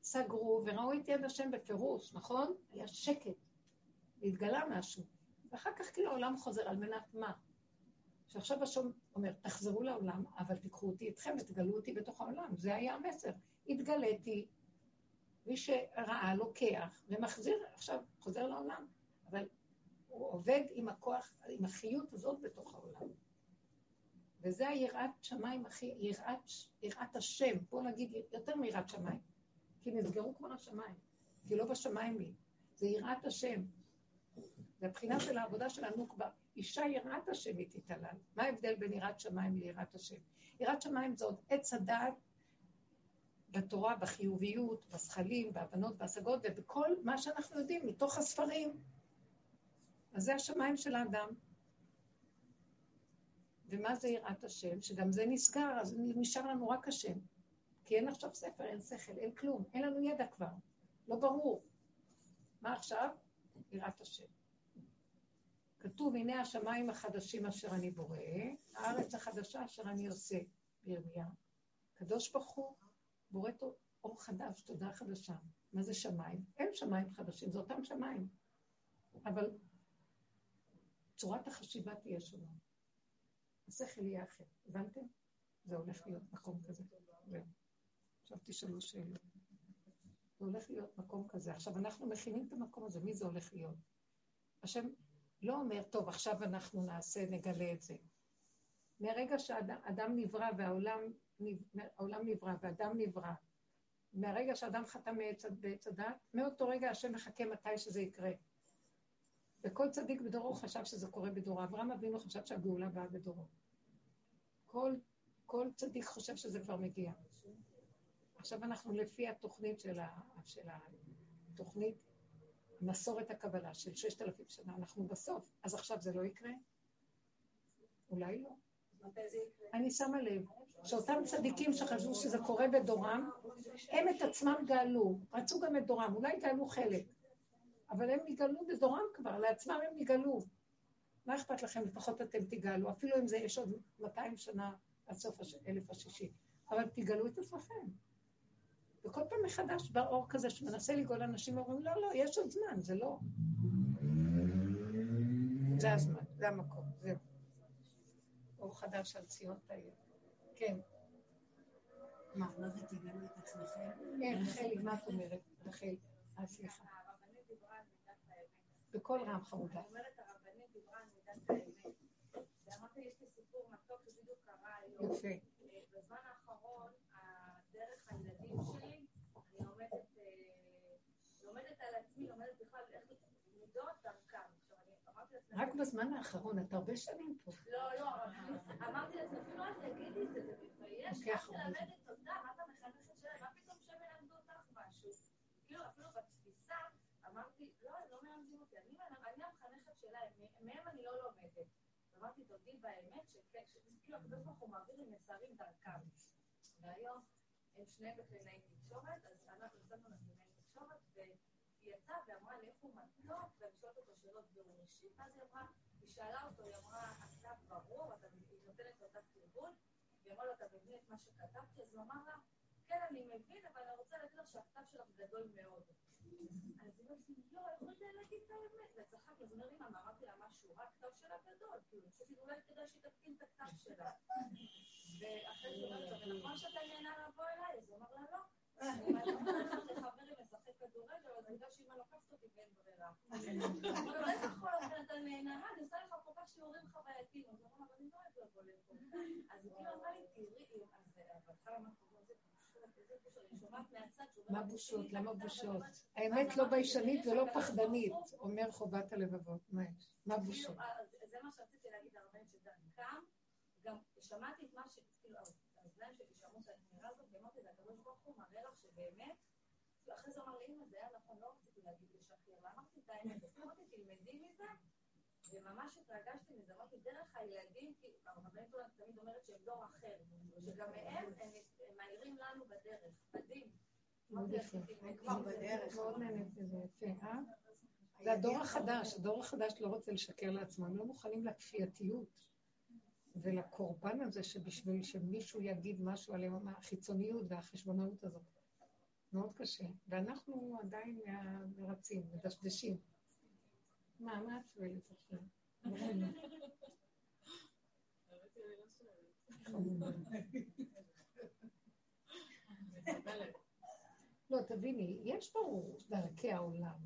סגרו וראו את יד השם בפירוש, נכון? היה שקט, והתגלה משהו. ואחר כך כאילו העולם חוזר, על מנת מה? שעכשיו השם אומר, תחזרו לעולם, אבל תיקחו אותי איתכם ותגלו אותי בתוך העולם. זה היה המסר. התגליתי, מי שראה לוקח ומחזיר, עכשיו חוזר לעולם. אבל הוא עובד עם הכוח, עם החיות הזאת בתוך העולם. וזה היראת שמיים הכי, יראת, יראת השם, בואו נגיד יותר מיראת שמיים. כי נסגרו כבר השמיים, כי לא בשמיים היא. זה יראת השם. זה של העבודה של הנוקבה. אישה יראת השם היא תתעלל. מה ההבדל בין יראת שמיים ליראת השם? יראת שמיים זה עוד עץ הדעת בתורה, בחיוביות, בשכלים, בהבנות, בהשגות, ובכל מה שאנחנו יודעים מתוך הספרים. אז זה השמיים של האדם. ומה זה יראת השם? שגם זה נסגר, אז נשאר לנו רק השם. כי אין עכשיו ספר, אין שכל, אין כלום, אין לנו ידע כבר. לא ברור. מה עכשיו? יראת השם. כתוב, הנה השמיים החדשים אשר אני בורא, הארץ החדשה אשר אני עושה, בירמיה. קדוש ברוך הוא בורא אור חדש, תודה חדשה. מה זה שמיים? אין שמיים חדשים, זה אותם שמיים. אבל צורת החשיבה תהיה שונה. השכל יהיה אחר. הבנתם? זה הולך להיות מקום כזה. עכשיו תשאלו שאלות. זה הולך להיות מקום כזה. עכשיו, אנחנו מכינים את המקום הזה, מי זה הולך להיות? השם לא אומר, טוב, עכשיו אנחנו נעשה, נגלה את זה. מהרגע שאדם נברא והעולם העולם נברא ואדם נברא, מהרגע שאדם חתם בעץ הדת, מאותו רגע השם מחכה מתי שזה יקרה. וכל צדיק בדורו חשב שזה קורה בדורו. אברהם אבינו חשב שהגאולה באה בדורו. כל, כל צדיק חושב שזה כבר מגיע. עכשיו אנחנו לפי התוכנית של, ה, של התוכנית, מסורת הקבלה של ששת אלפים שנה, אנחנו בסוף. אז עכשיו זה לא יקרה? אולי לא. אני שמה לב שאותם צדיקים שחשבו שזה קורה בדורם, הם את עצמם גאלו, רצו גם את דורם, אולי גאלו חלק, אבל הם נגאלו בדורם כבר, לעצמם הם נגאלו. מה אכפת לכם? לפחות אתם תגאלו, אפילו אם זה יש עוד 200 שנה עד סוף אלף השישי, אבל תגאלו את עצמכם. וכל פעם מחדש בא אור כזה שמנסה לגאול אנשים, אומרים, לא, לא, יש עוד זמן, זה לא. זה הזמן, זה המקום, זהו. אור חדש על ציון תאיר. כן. מה, מה זה תגלו את עצמכם? כן, רחלי, מה את אומרת? רחל, אה, סליחה. שבדיוק קרה היום. יפה. אה, בזמן האחרון, דרך הילדים שלי, אני לומדת, אה, לומדת על עצמי, לומדת בכלל איך מידות דרכם. רק בזמן האחרון, את הרבה שנים פה. לא, לא, אמרתי לעצמי, אפילו אל תגידי את זה, זה מבייש. את הרבה. מלמדת אותה, מה אתה מחנכת שלהם? מה פתאום שהם ילמדו אותך משהו? כאילו, אפילו בתפיסה, אמרתי, לא, הם לא מלמדים אותי, אני מלמד- אני המחנכת שלהם, מהם אני לא לומדת. אמרתי, תודי באמת, שכאילו, הקדוש ברוך הוא מעביר לי מסרים דרכם. והיום הם שניהם בקלינאי תקשורת, אז אנחנו נתנו לה קלינאי תקשורת, והיא יצאה ואמרה לי איך הוא מתוק, ואני שואלת אותו שאלות בירור אישי, ואז היא אמרה, היא שאלה אותו, היא אמרה, אתה ברור, היא נותנת לו את התרגול, והיא אמרה לו, אתה מבין את מה שכתבתי? אז הוא אמר לה, כן, אני מבין, אבל אני רוצה להגיד לך שהכתב שלך גדול מאוד. אז היא כאילו, אבל אמרה לי, תראי, אז בהתחלה אמרתי, איזה מה בושות? "תשימי את למה הכתב", בושות? האמת לא ביישנית ולא פחדנית, אומר חובת הלבבות. מה כאילו, בושות? אז זה מה שרציתי להגיד הרבה, שדרכם, גם שמעתי את מה ש... כאילו, האוזניים שלי שמעו את האמירה הזאת, ואמרתי לה, הקדוש ברוך הוא מראה לך שבאמת, כאילו, אחרי זה אמר לי, אמא, זה היה נכון, לא רציתי להגיד לשקר, ואמרתי את האמת, אמרתי, תלמדי מזה, וממש התרגשתי מזה, אמרתי, דרך הילדים, כי הרבנית תמיד אומרת שהם דור אחר, שגם מהם, הם הם מאירים לנו בדרך, מדהים. הם כבר. בדרך. מאוד נהנית מזה, יפה, אה? זה הדור החדש, הדור החדש לא רוצה לשקר לעצמו, הם לא מוכנים לכפייתיות ולקורבן הזה שבשביל שמישהו יגיד משהו עליהם, החיצוניות והחשבונאות הזאת. מאוד קשה. ואנחנו עדיין מרצים, מדשדשים. מה, מה את שואלת עכשיו? לא, תביני, יש ברור דרכי העולם,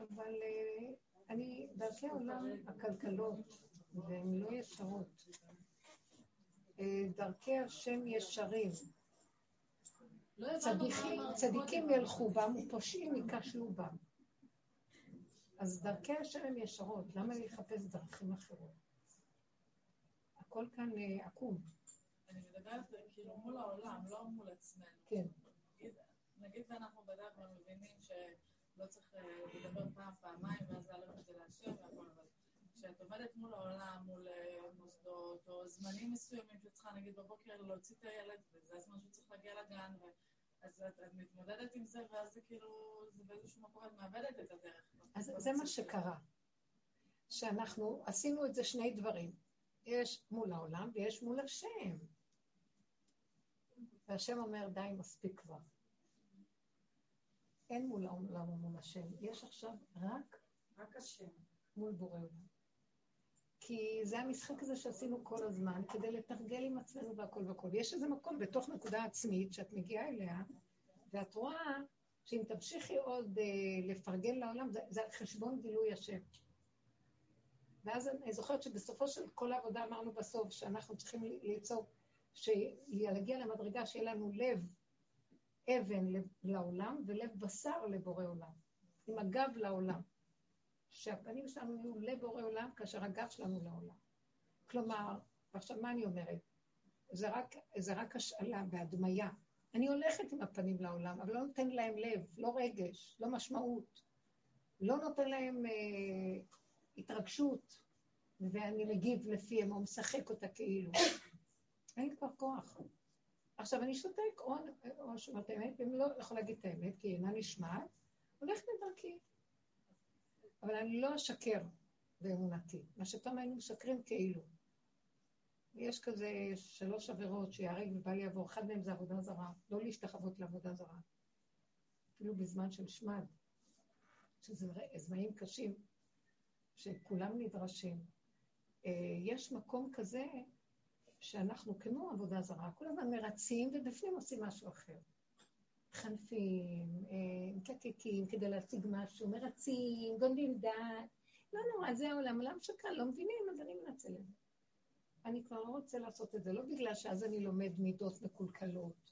אבל אה, אני, דרכי העולם הכלכלות, והן לא ישרות. אה, דרכי השם ישרים. צדיקים, צדיקים ילכו בם ופושעים ייכשלו בם. אז דרכי השם הן ישרות, למה לחפש דרכים אחרות? הכל כאן אה, עקום, אני מדברת כאילו מול העולם, לא מול עצמנו. כן. נגיד- ואנחנו בדרך כלל מבינים שלא צריך אה, לדבר פעם, פעמיים, ואז זה להשם והכל, אבל כשאת עומדת מול העולם, מול אה, מוסדות, או זמנים מסוימים שאת צריכה, נגיד בבוקר להוציא את הילד, וזה הזמן שהוא צריך להגיע לגן, ו... אז את, את מתמודדת עם זה, ואז זה כאילו, זה באיזשהו מקום את מאבדת את הדרך. אז זה מה שקרה, שאנחנו עשינו את זה שני דברים. יש מול העולם ויש מול השם. והשם אומר, די, מספיק כבר. אין מול העולם ומול השם, יש עכשיו רק רק השם. מול בורא עולם. כי זה המשחק הזה שעשינו כל הזמן, כדי לתרגל עם עצמנו והכל והכל. ויש איזה מקום בתוך נקודה עצמית שאת מגיעה אליה, ואת רואה שאם תמשיכי עוד אה, לפרגן לעולם, זה, זה חשבון גילוי השם. ואז אני זוכרת שבסופו של כל העבודה אמרנו בסוף שאנחנו צריכים ליצור, להגיע למדרגה שיהיה לנו לב אבן לעולם ולב בשר לבורא עולם, עם הגב לעולם. שהפנים שלנו יהיו לבורא עולם כאשר הגב שלנו לעולם. כלומר, ועכשיו מה אני אומרת? זה רק, זה רק השאלה והדמיה. אני הולכת עם הפנים לעולם, אבל לא נותן להם לב, לא רגש, לא משמעות, לא נותן להם אה, התרגשות, ואני מגיב לפיהם או משחק אותה כאילו. אין לי כבר כוח. עכשיו, אני שותק, או, או שומעת האמת, ואם לא יכול להגיד את האמת, כי אינה נשמעת, הולכת לדרכי. אבל אני לא אשקר באמונתי. מה שפעם היינו משקרים כאילו. יש כזה שלוש עבירות שיהרג ובל יעבור, אחד מהם זה עבודה זרה, לא להשתחוות לעבודה זרה. אפילו בזמן של שמד, שזה זמנים קשים, שכולם נדרשים. אה, יש מקום כזה שאנחנו כמו עבודה זרה, כל הזמן מרצים ובפנים עושים משהו אחר. מתחנפים, אה, מקקקים כדי להשיג משהו, מרצים, גונבים דעת. לא נורא, זה העולם, עולם שקל, לא מבינים, אז אני מנצל את זה. אני כבר לא רוצה לעשות את זה, לא בגלל שאז אני לומד מידות מקולקלות,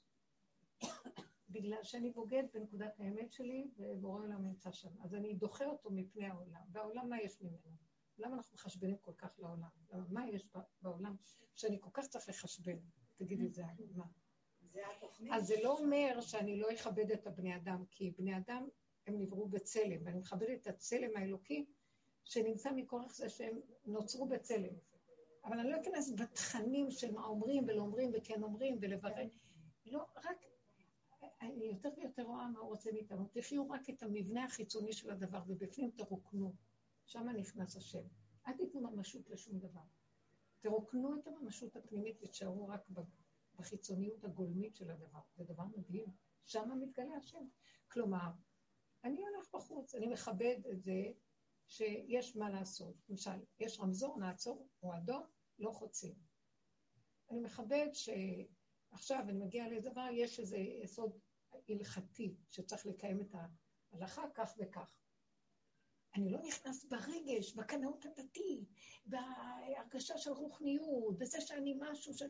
בגלל שאני בוגד בנקודת האמת שלי, ובורא עולם נמצא שם. אז אני דוחה אותו מפני העולם. והעולם, מה יש ממנו? למה אנחנו מחשבנים כל כך לעולם? מה יש בעולם שאני כל כך צריך לחשבן? תגידי, זה מה? אז זה לא אומר שאני לא אכבד את הבני אדם, כי בני אדם, הם נבראו בצלם, ואני מכבדת את הצלם האלוקי שנמצא מכורח זה שהם נוצרו בצלם. אבל אני לא אכנס בתכנים של מה אומרים ולא אומרים וכן אומרים ולברר. לא, רק, אני יותר ויותר רואה מה הוא רוצה מאיתנו. תחיו רק את המבנה החיצוני של הדבר, ובפנים תרוקנו. שם נכנס השם. אל תיתנו ממשות לשום דבר. תרוקנו את הממשות הפנימית ותשארו רק בחיצוניות הגולמית של הדבר. זה דבר מדהים. שם מתגלה השם. כלומר, אני הולך בחוץ, אני מכבד את זה שיש מה לעשות. למשל, יש רמזור, נעצור, הוא אדום, לא חוצים. אני מכבד שעכשיו אני מגיעה לאיזה דבר, יש איזה יסוד הלכתי שצריך לקיים את ההלכה כך וכך. אני לא נכנס ברגש, בקנאות הדתי, בהרגשה של רוחניות, בזה שאני משהו ש...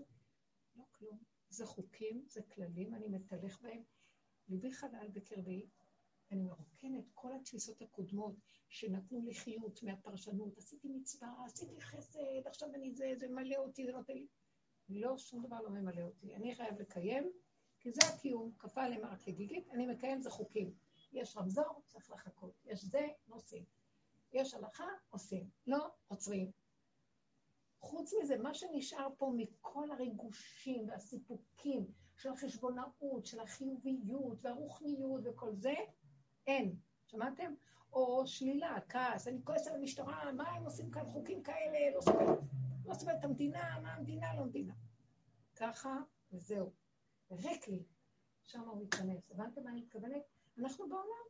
כלום. זה חוקים, זה כללים, אני מתהלך בהם. ליבי חלל בקרבי, אני מרוקן את כל התפיסות הקודמות שנתנו לי חיות מהפרשנות. עשיתי מצווה, עשיתי חסד, עכשיו אני זה, זה מלא אותי, זה נותן לי... לא, שום דבר לא ממלא אותי. אני חייב לקיים, כי זה הקיום, כפה עליהם רק כגיגית, אני מקיים, זה חוקים. יש רמזור, צריך לחכות. יש זה, נוסעים. יש הלכה, עושים. לא, עוצרים. חוץ מזה, מה שנשאר פה מכל הריגושים והסיפוקים של החשבונאות, של החיוביות והרוחניות וכל זה, אין. שמעתם? או שלילה, כעס, אני כועס על המשטרה, מה הם עושים כאן חוקים כאלה, לא סובל, לא סובל את המדינה, מה המדינה, לא מדינה. ככה, וזהו. ריק לי. שם הוא מתכנס. הבנתם מה אני מתכוונת? אנחנו בעולם.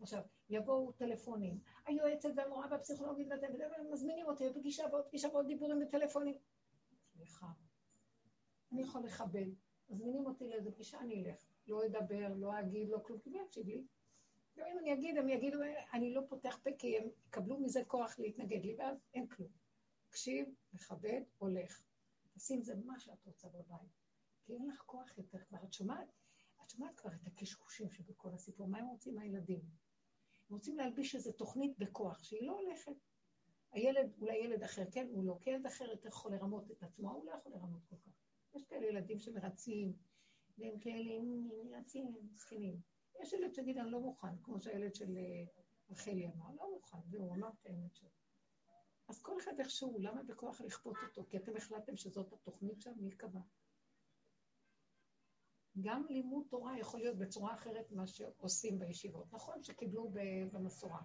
עכשיו, יבואו טלפונים. היועצת והמורה והפסיכולוגית וזה, ומזמינים אותי לפגישה ועוד פגישה ועוד דיבורים וטלפונים. סליחה, אני יכול לכבד. מזמינים אותי לאיזה פגישה, אני אלך. לא אדבר, לא אגיד, לא כלום, כי מי יקשיב לי? גם אם אני אגיד, הם יגידו, אני לא פותח פה כי הם יקבלו מזה כוח להתנגד לי, ואז אין כלום. תקשיב, מכבד, הולך. תעשי עם זה מה שאת רוצה בבית. כי אין לך כוח יותר כבר. את שומעת? את שומעת כבר את הקשקושים שבכל הסיפור. מה הם רוצים מהילדים? רוצים להלביש איזו תוכנית בכוח, שהיא לא הולכת. הילד, אולי ילד אחר, כן, הוא לא, כי ילד אחר יותר יכול לרמות את עצמו, הוא לא יכול לרמות כל כך. יש כאלה ילדים שמרצים, והם כאלה מרצים, הם זקנים. יש ילד שיגיד, אני לא מוכן, כמו שהילד של אה, רחלי אמר, לא מוכן, והוא אמר את האמת שלו. אז כל אחד איכשהו, למה בכוח לכפות אותו? כי אתם החלטתם שזאת התוכנית שם, מי קבע? גם לימוד תורה יכול להיות בצורה אחרת ממה שעושים בישיבות. נכון שקיבלו במסורה,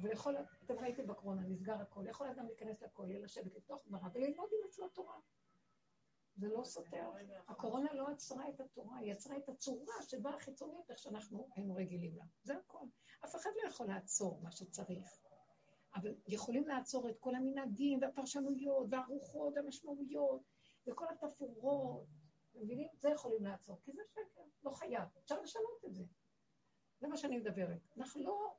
אבל יכול, אתם ראיתם בקורונה, נסגר הכל, יכול אדם להיכנס לכולל, לשבת לתוך גמרא וללמוד עם עצמו תורה. זה לא סותר. הקורונה לא עצרה את התורה, היא יצרה את הצורה שבה החיצונית, איך שאנחנו היינו רגילים לה. זה הכל. אף אחד לא יכול לעצור מה שצריך. אבל יכולים לעצור את כל המנהגים והפרשנויות והרוחות והמשמעויות וכל התפאורות, אתם מבינים? זה יכולים לעצור, כי זה שקר, לא חייב, אפשר לשנות את זה. זה מה שאני מדברת. אנחנו לא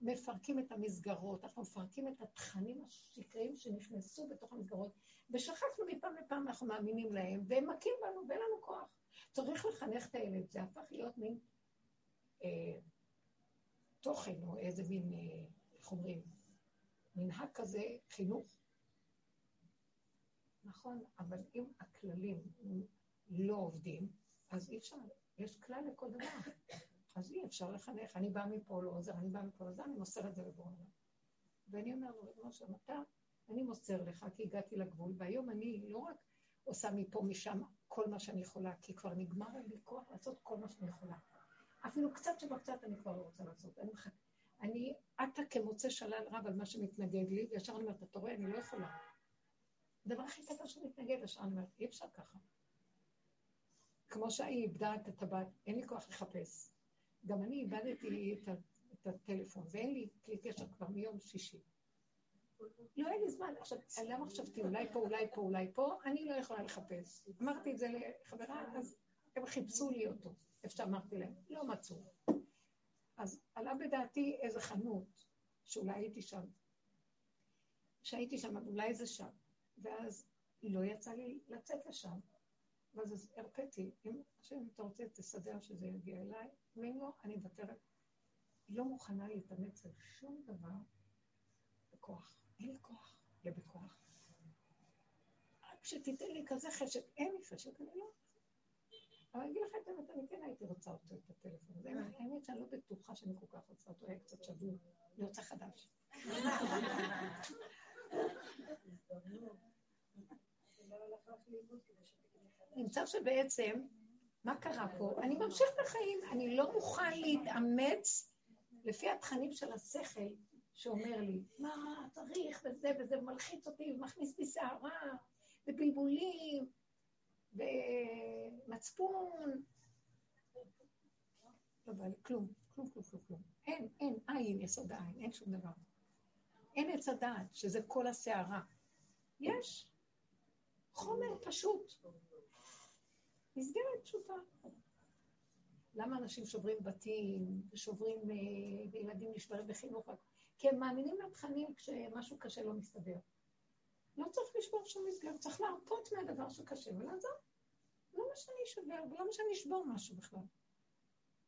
מפרקים את המסגרות, אנחנו מפרקים את התכנים השקריים שנכנסו בתוך המסגרות, ושכחנו מפעם לפעם, אנחנו מאמינים להם, והם מכים בנו ואין לנו כוח. צריך לחנך את הילד, זה הפך להיות מין אה, תוכן, או איזה מין, אה, איך אומרים, מנהג כזה, חינוך. נכון, אבל אם הכללים לא עובדים, אז אי אפשר, יש כלל לכל דבר. אז אי אפשר לחנך, אני באה מפה לא עוזר, אני באה מפה לא עוזר, אני מוסר את זה לבורא ואני אומר לו, ריבונו שלום, אתה, אני מוסר לך כי הגעתי לגבול, והיום אני לא רק עושה מפה משם כל מה שאני יכולה, כי כבר נגמר לי כוח לעשות כל מה שאני יכולה. אפילו קצת שבקצת אני כבר לא רוצה לעשות. אני. אני עטה כמוצא שלל רב על מה שמתנגד לי, וישר אני אומרת, אתה רואה, אני לא יכולה. הדבר הכי קטן שמתנגד, ישר אני אומרת, אי אפשר ככה. כמו שהיא איבדה את הטבעת, אין לי כוח לחפש. גם אני איבדתי את, את הטלפון, ואין לי כלי קשר כבר מיום שישי. לא, אין לי זמן. עכשיו, למה חשבתי, אולי פה, אולי פה, אולי פה, אני לא יכולה לחפש. אמרתי את זה לחברה, אז הם חיפשו לי אותו, איפה שאמרתי להם, לא מצאו. אז עלה בדעתי איזה חנות, שאולי הייתי שם, שהייתי שם, אולי זה שם, ואז לא יצא לי לצאת לשם. ואז הרפאתי, אם אתה רוצה, תסדר שזה יגיע אליי, ואם לא, אני מוותרת. לא מוכנה להתאמץ על שום דבר בכוח. אין לי כוח לבכוח. רק שתיתן לי כזה חשק, אין לי חשק, אני לא. אבל אני אגיד לך את האמת, אני כן הייתי רוצה אותו, את הטלפון הזה. האמת שאני לא בטוחה שאני כל כך רוצה אותו, היה קצת שבור. אני רוצה חדש. נמצא שבעצם, מה קרה פה? אני ממשיך בחיים, אני לא מוכן להתאמץ לפי התכנים של השכל שאומר לי, מה צריך וזה וזה, ומלחיץ אותי ומכניס בי סערה ובלבולים ומצפון. לא בא לי כלום, כלום, כלום, כלום, כלום. אין, אין, עין, יסוד העין, אין שום דבר. אין עץ הדעת, שזה כל הסערה. יש חומר פשוט. מסגרת פשוטה. למה אנשים שוברים בתים, ושוברים, אה, וילדים נשברים בחינוך? כי הם מאמינים לתכנים כשמשהו קשה לא מסתדר. לא צריך לשבור שום מסגרת, צריך להרפות מהדבר שקשה ולעזור. למה שאני אשבר, ולמה שאני אשבור משהו בכלל?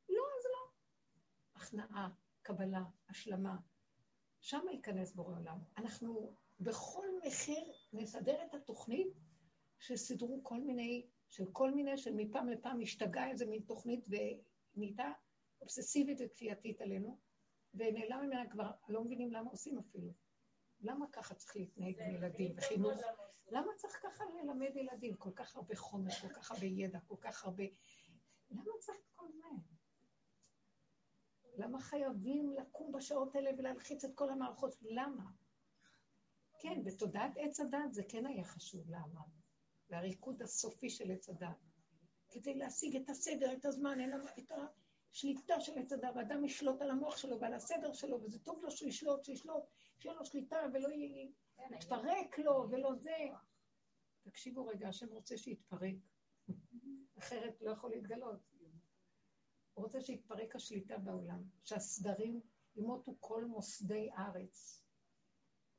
לא, אז לא. הכנעה, קבלה, השלמה. שם ייכנס בורא עולם. אנחנו בכל מחיר נסדר את התוכנית שסידרו כל מיני, של כל מיני, שמפעם לפעם השתגעה איזה מין תוכנית ונהייתה אובססיבית וכפייתית עלינו, ונעלם ממנה כבר, לא מבינים למה עושים אפילו. למה ככה צריך להתנהג עם ילדים בחינוך? למה צריך ככה ללמד ילדים? כל כך הרבה חומר, כל כך הרבה ידע, כל כך הרבה... למה צריך את כל זה? למה חייבים לקום בשעות האלה ולהלחיץ את כל המערכות? למה? כן, בתודעת עץ הדת זה כן היה חשוב, למה? והריקוד הסופי של עץ הדת. כדי להשיג את הסדר, את הזמן, את השליטה של עץ הדת, ואדם ישלוט על המוח שלו ועל הסדר שלו, וזה טוב לו שהוא ישלוט, שישלוט, שיהיה לו שליטה ולא יתפרק לו ולא זה. תקשיבו רגע, השם רוצה שיתפרק, אחרת לא יכול להתגלות. הוא רוצה שיתפרק השליטה בעולם, שהסדרים ימותו כל מוסדי ארץ.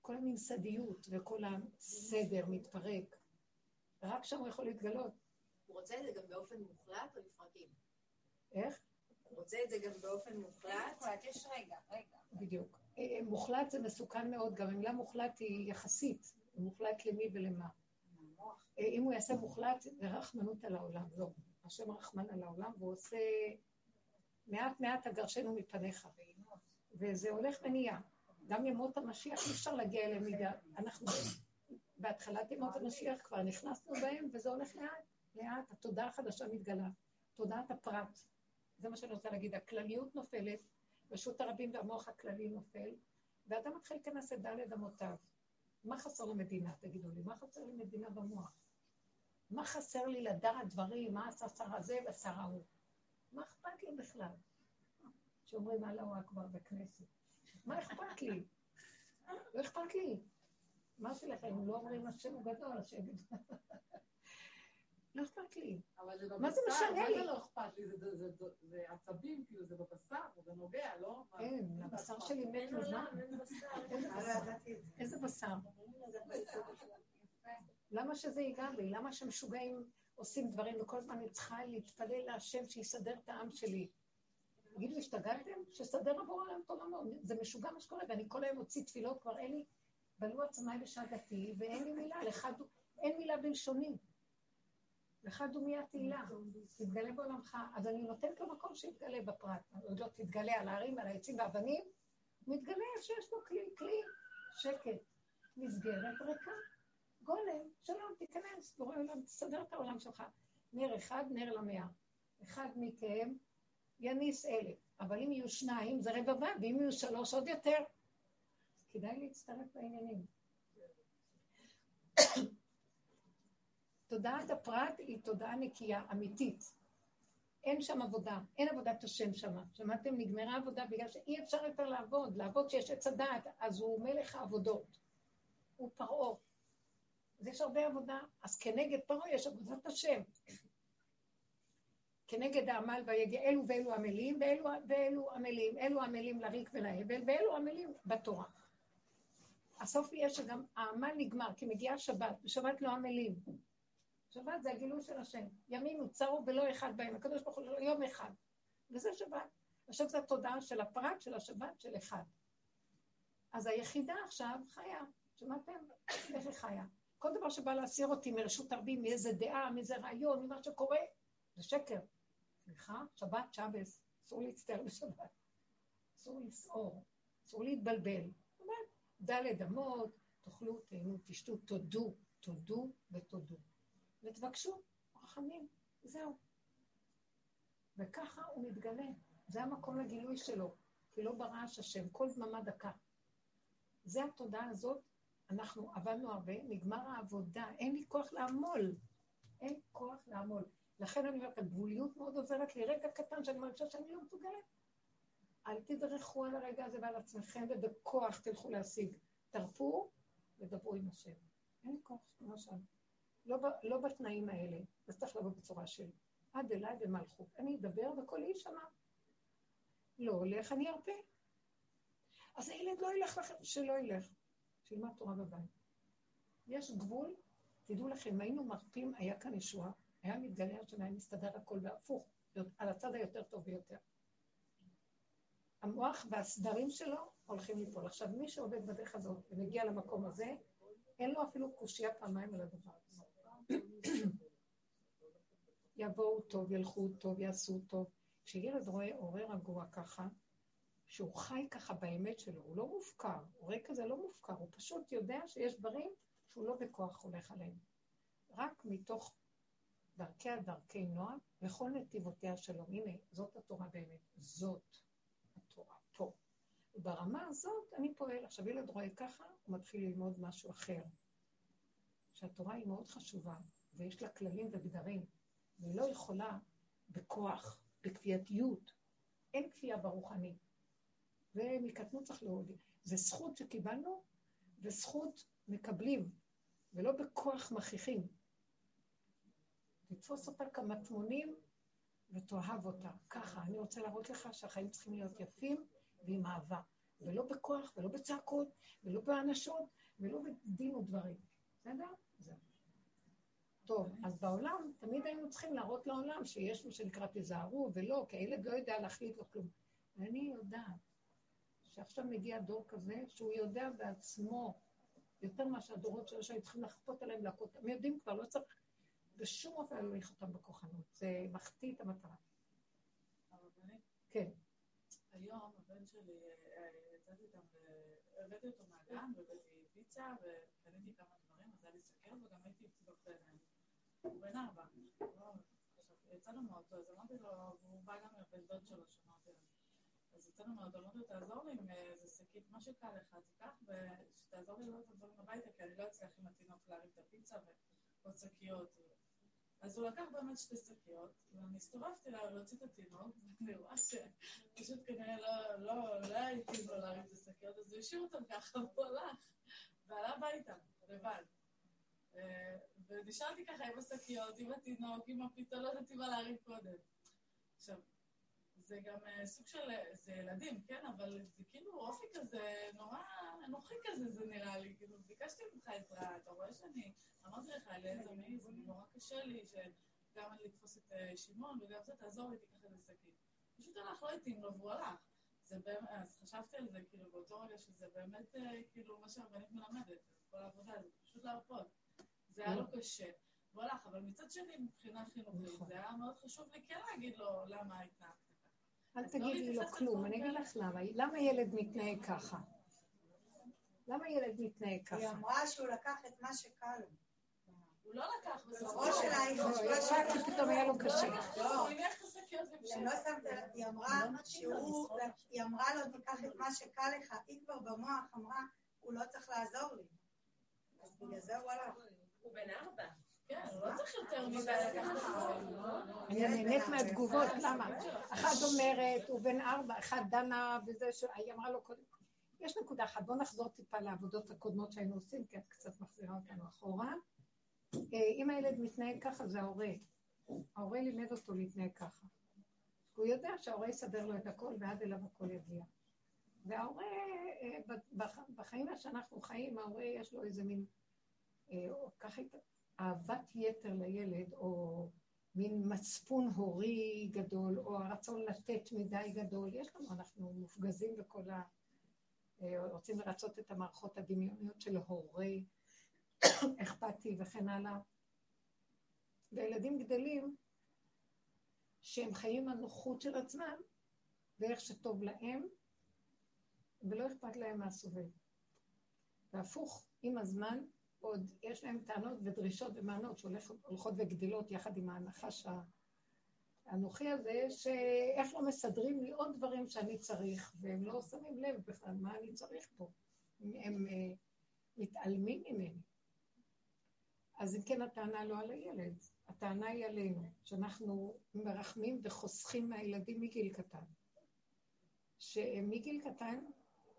כל הממסדיות וכל הסדר מתפרק. רק שם הוא יכול להתגלות. הוא רוצה את זה גם באופן מוחלט או לפרקים? איך? הוא רוצה את זה גם באופן מוחלט? יש רגע, רגע. בדיוק. אה, מוחלט זה מסוכן מאוד, גם המילה מוחלט היא יחסית, מוחלט למי ולמה. אה, אם הוא יעשה מוחלט, זה רחמנות על העולם, לא. השם רחמן על העולם, והוא עושה מעט מעט אגרשנו מפניך. וזה הולך ונהיה. גם ימות המשיח, אי אפשר להגיע אליהם מידי... אנחנו בהתחלת ימות המשיח כבר נכנסנו בהם, וזה הולך לאט, לאט, התודעה החדשה מתגלה, תודעת הפרט. זה מה שאני רוצה להגיד, הכלליות נופלת, רשות הרבים והמוח הכללי נופל, ואדם מתחיל להיכנס את דלת אמותיו. מה חסר למדינה, תגידו לי? מה חסר למדינה במוח? מה חסר לי לדעת דברים, מה עשה שר הזה ושר ההוא? מה אכפת לי בכלל? שאומרים אללהו אכבר בכנסת. מה אכפת לי? לא אכפת לי. אמרתי לכם, לא אומרים השם הוא גדול, השם גדול. לא אכפת לי. אבל זה בבשר, מה זה משנה לי? מה זה לא אכפת לי? זה- עצבים, כאילו, זה בבשר, זה נוגע, לא? כן, הבשר שלי מת מזמן. בשר? איזה בשר? למה שזה ייגע בי? למה שמשוגעים עושים דברים וכל הזמן אני צריכה להתפלל להשם שיסדר את העם שלי? תגידו, השתגעתם? שיסדר עבור העולם את עולמו. זה משוגע מה שקורה, ואני כל היום מוציא תפילות, כבר אין לי, בלו עצמי בשעתתי, ואין לי מילה, לך דו, אין מילה בלשוני. לך דומיה תהילה, תתגלה בעולמך. אז אני נותנת לו מקום שיתגלה בפרט. עוד לא תתגלה על ההרים, על העצים והאבנים, מתגלה שיש לו כלי, כלי, שקט, מסגרת ריקה. גולם, שלום, תיכנס, בורא עולם, תסדר את העולם שלך. נר אחד, נר למאה. אחד מכם יניס אלף, אבל אם יהיו שניים זה רבבה, ואם יהיו שלוש עוד יותר. כדאי להצטרף לעניינים. תודעת הפרט היא תודעה נקייה, אמיתית. אין שם עבודה, אין עבודת השם שם. שמעתם? נגמרה עבודה בגלל שאי אפשר יותר לעבוד. לעבוד שיש עץ הדעת, אז הוא מלך העבודות. הוא פרעה. אז יש הרבה עבודה, אז כנגד פרעה יש עבודת השם. כנגד העמל ויגיע, אלו ואלו עמלים, ואלו, ואלו עמלים, אלו עמלים לריק ולהבל, ואלו עמלים בתורה. הסוף יהיה שגם העמל נגמר, כי מגיעה שבת, בשבת לא עמלים. שבת זה הגילוי של השם. ימים הוצרו ולא אחד בהם, הקדוש ברוך הוא יום אחד. וזה שבת. עכשיו זו התודעה של הפרט, של השבת, של אחד. אז היחידה עכשיו חיה. שמעתם? איך היא חיה? כל דבר שבא להסיר אותי מרשות הרבים, מאיזה דעה, מאיזה רעיון, ממה שקורה, זה שקר. סליחה, שבת, שבס, אסור להצטער בשבת. אסור לסעור, אסור להתבלבל. זאת אומרת, דלת אמות, תאכלו, תהנו, תשתו, תודו, תודו ותודו. ותבקשו רחמים, זהו. וככה הוא מתגלה. זה המקום לגילוי שלו, כי לא ברעש השם, כל דממה דקה. זה התודעה הזאת, אנחנו עבדנו הרבה, נגמר העבודה, אין לי כוח לעמול. אין כוח לעמול. לכן אני אומרת, הגבוליות מאוד עוזרת לי. רגע קטן שאני מרגישה שאני לא מסוגלת. אל תדרכו על הרגע הזה ועל עצמכם, ובכוח תלכו להשיג. תרפו ודברו עם השם. אין לי כוח, למשל. לא, לא בתנאים האלה, זה צריך לבוא בצורה של עד אליי במלכות. אני אדבר וקולי יישמע. לא הולך, אני ארפה. אז הילד לא ילך לכם, שלא ילך. שילמד תורה בבית. יש גבול, תדעו לכם, היינו מרפים, היה כאן ישועה, היה מתגלה השם, היה מסתדר הכל בהפוך, על הצד היותר טוב ביותר. המוח והסדרים שלו הולכים ליפול. עכשיו, מי שעובד בדרך הזאת ומגיע למקום הזה, אין לו אפילו קושייה פעמיים על הדבר הזה. יבואו טוב, ילכו טוב, יעשו טוב. כשילד רואה הורה רגוע ככה, שהוא חי ככה באמת שלו, הוא לא מופקר, הורה כזה לא מופקר, הוא פשוט יודע שיש דברים שהוא לא בכוח הולך עליהם. רק מתוך דרכיה דרכי נועם, וכל נתיבותיה שלום. הנה, זאת התורה באמת, זאת התורה, פה. וברמה הזאת אני פועל. עכשיו, ילד רואה ככה, הוא מתחיל ללמוד משהו אחר. שהתורה היא מאוד חשובה, ויש לה כללים וגדרים, והיא לא יכולה בכוח, בכפייתיות. אין כפייה ברוחני. ומקטנות צריך להודיע. זה זכות שקיבלנו, וזכות מקבלים, ולא בכוח מכריחים. תתפוס אותה כמטמונים ותאהב אותה. ככה, אני רוצה להראות לך שהחיים צריכים להיות יפים ועם אהבה. ולא בכוח, ולא בצעקות, ולא באנשות, ולא בדין ודברים. בסדר? זהו. טוב, אז בעולם, תמיד היינו צריכים להראות לעולם שיש מה שנקרא תיזהרו, ולא, כי הילד לא יודע להחליט לו כלום. ואני יודעת שעכשיו מגיע דור כזה, שהוא יודע בעצמו, יותר מאשר הדורות שלו שהיו צריכים לחפות עליהם להכות, הם יודעים כבר, לא צריך בשום אופן להוליך אותם בכוחנות, זה מחטיא את המטרה. כן, היום הבן שלי, אה, יצאתי איתם, ו- הבאתי אותו מהגן, והבאתי פיצה, וקניתי כמה דברים, אז היה לי סכר, וגם הייתי בעיניים. הוא בן ארבע. לא- יצאנו מהאוטו, אז אמרתי לו, והוא בא גם לבן דוד שלו, שאמרתי לו. אז יצאנו מהאוטו, אמרתי לו, תעזור לי עם אה, איזה שקית, מה שקל לך, תיקח, ושתעזור לי לראות את הדברים הביתה, כי אני לא אצליח עם התינוק להרים את הפיצה ועוד שקיות. אז הוא לקח באמת שתי שקיות, ואני הסתובבתי לה להוציא את התינוק, ואני רואה שפשוט כנראה לא, לא, לא הייתי לו להרים את השקיות, אז הוא השאיר אותם ככה, והוא הלך, ועלה הביתה, לבד. אה, ונשארתי ככה עם השקיות, עם התינוק, עם הפיתון, לא ידעתי מה להרים קודם. עכשיו, זה גם אה, סוג של, זה ילדים, כן, אבל זה כאילו אופי כזה, נורא אנוכי כזה זה נראה לי, כאילו, ביקשתי ממך עזרה, אתה רואה שאני, אמרתי לך, אליעזר מעיז, נורא קשה לי, שגם אני לתפוס את אה, שמעון, וגם זה, תעזור לי, תיקח איזה שקית. פשוט הלך, לא התאים לו, והוא הלך. זה באמת, אז חשבתי על זה, כאילו, באותו רגע שזה באמת, אה, כאילו, מה שהרבנית מלמדת, כל העבודה, זה פשוט להרפות. זה היה לו קשה. הוא הלך, אבל מצד שני, מבחינה חינוכית, זה היה מאוד חשוב לי כן להגיד לו למה התנהגת. אל לא תגידי לו כלום, אני אגיד. לך למה. למה ילד מתנהג ככה? למה ילד מתנהג היא ככה? אמרה שהוא לקח את מה שקל לו. הוא לא לקח בסופו בראש שלה היא לא, חשבה היא כי פתאום היה לו קשה. לא לב, היא אמרה שהוא, היא אמרה לו, תיקח את מה שקל לך, היא כבר במוח אמרה, הוא לא צריך לעזור לי. אז בגלל זה הוא הלך. הוא בן ארבע. כן, לא. אני נהנית מהתגובות, למה? אחת אומרת, הוא בן ארבע, אחד דנה וזה, ש- היא אמרה לו קודם. יש נקודה אחת, בואו נחזור טיפה לעבודות הקודמות שהיינו עושים, כי את קצת מחזירה אותנו אחורה. אה, אם הילד מתנהג ככה, זה ההורה. ההורה לימד אותו להתנהג ככה. הוא יודע שההורה יסדר לו את הכל, ועד אליו הכל יגיע. וההורה, אה, בחיים שאנחנו חיים, ההורה יש לו איזה מין, אה, ככה, אהבת יתר לילד, או מין מצפון הורי גדול, או הרצון לתת מדי גדול. יש לנו, אנחנו מופגזים בכל ה... אה, רוצים לרצות את המערכות הדמיוניות של הורה, אכפתי וכן הלאה. והילדים גדלים שהם חיים הנוחות של עצמם, ואיך שטוב להם, ולא אכפת להם מהסובב. והפוך, עם הזמן, עוד יש להם טענות ודרישות ומענות שהולכות וגדילות יחד עם הנחש האנוכי הזה, שאיך לא מסדרים לי עוד דברים שאני צריך, והם לא שמים לב בכלל מה אני צריך פה. הם uh, מתעלמים ממני. אז אם כן, הטענה לא על הילד, הטענה היא עלינו, שאנחנו מרחמים וחוסכים מהילדים מגיל קטן. שמגיל קטן,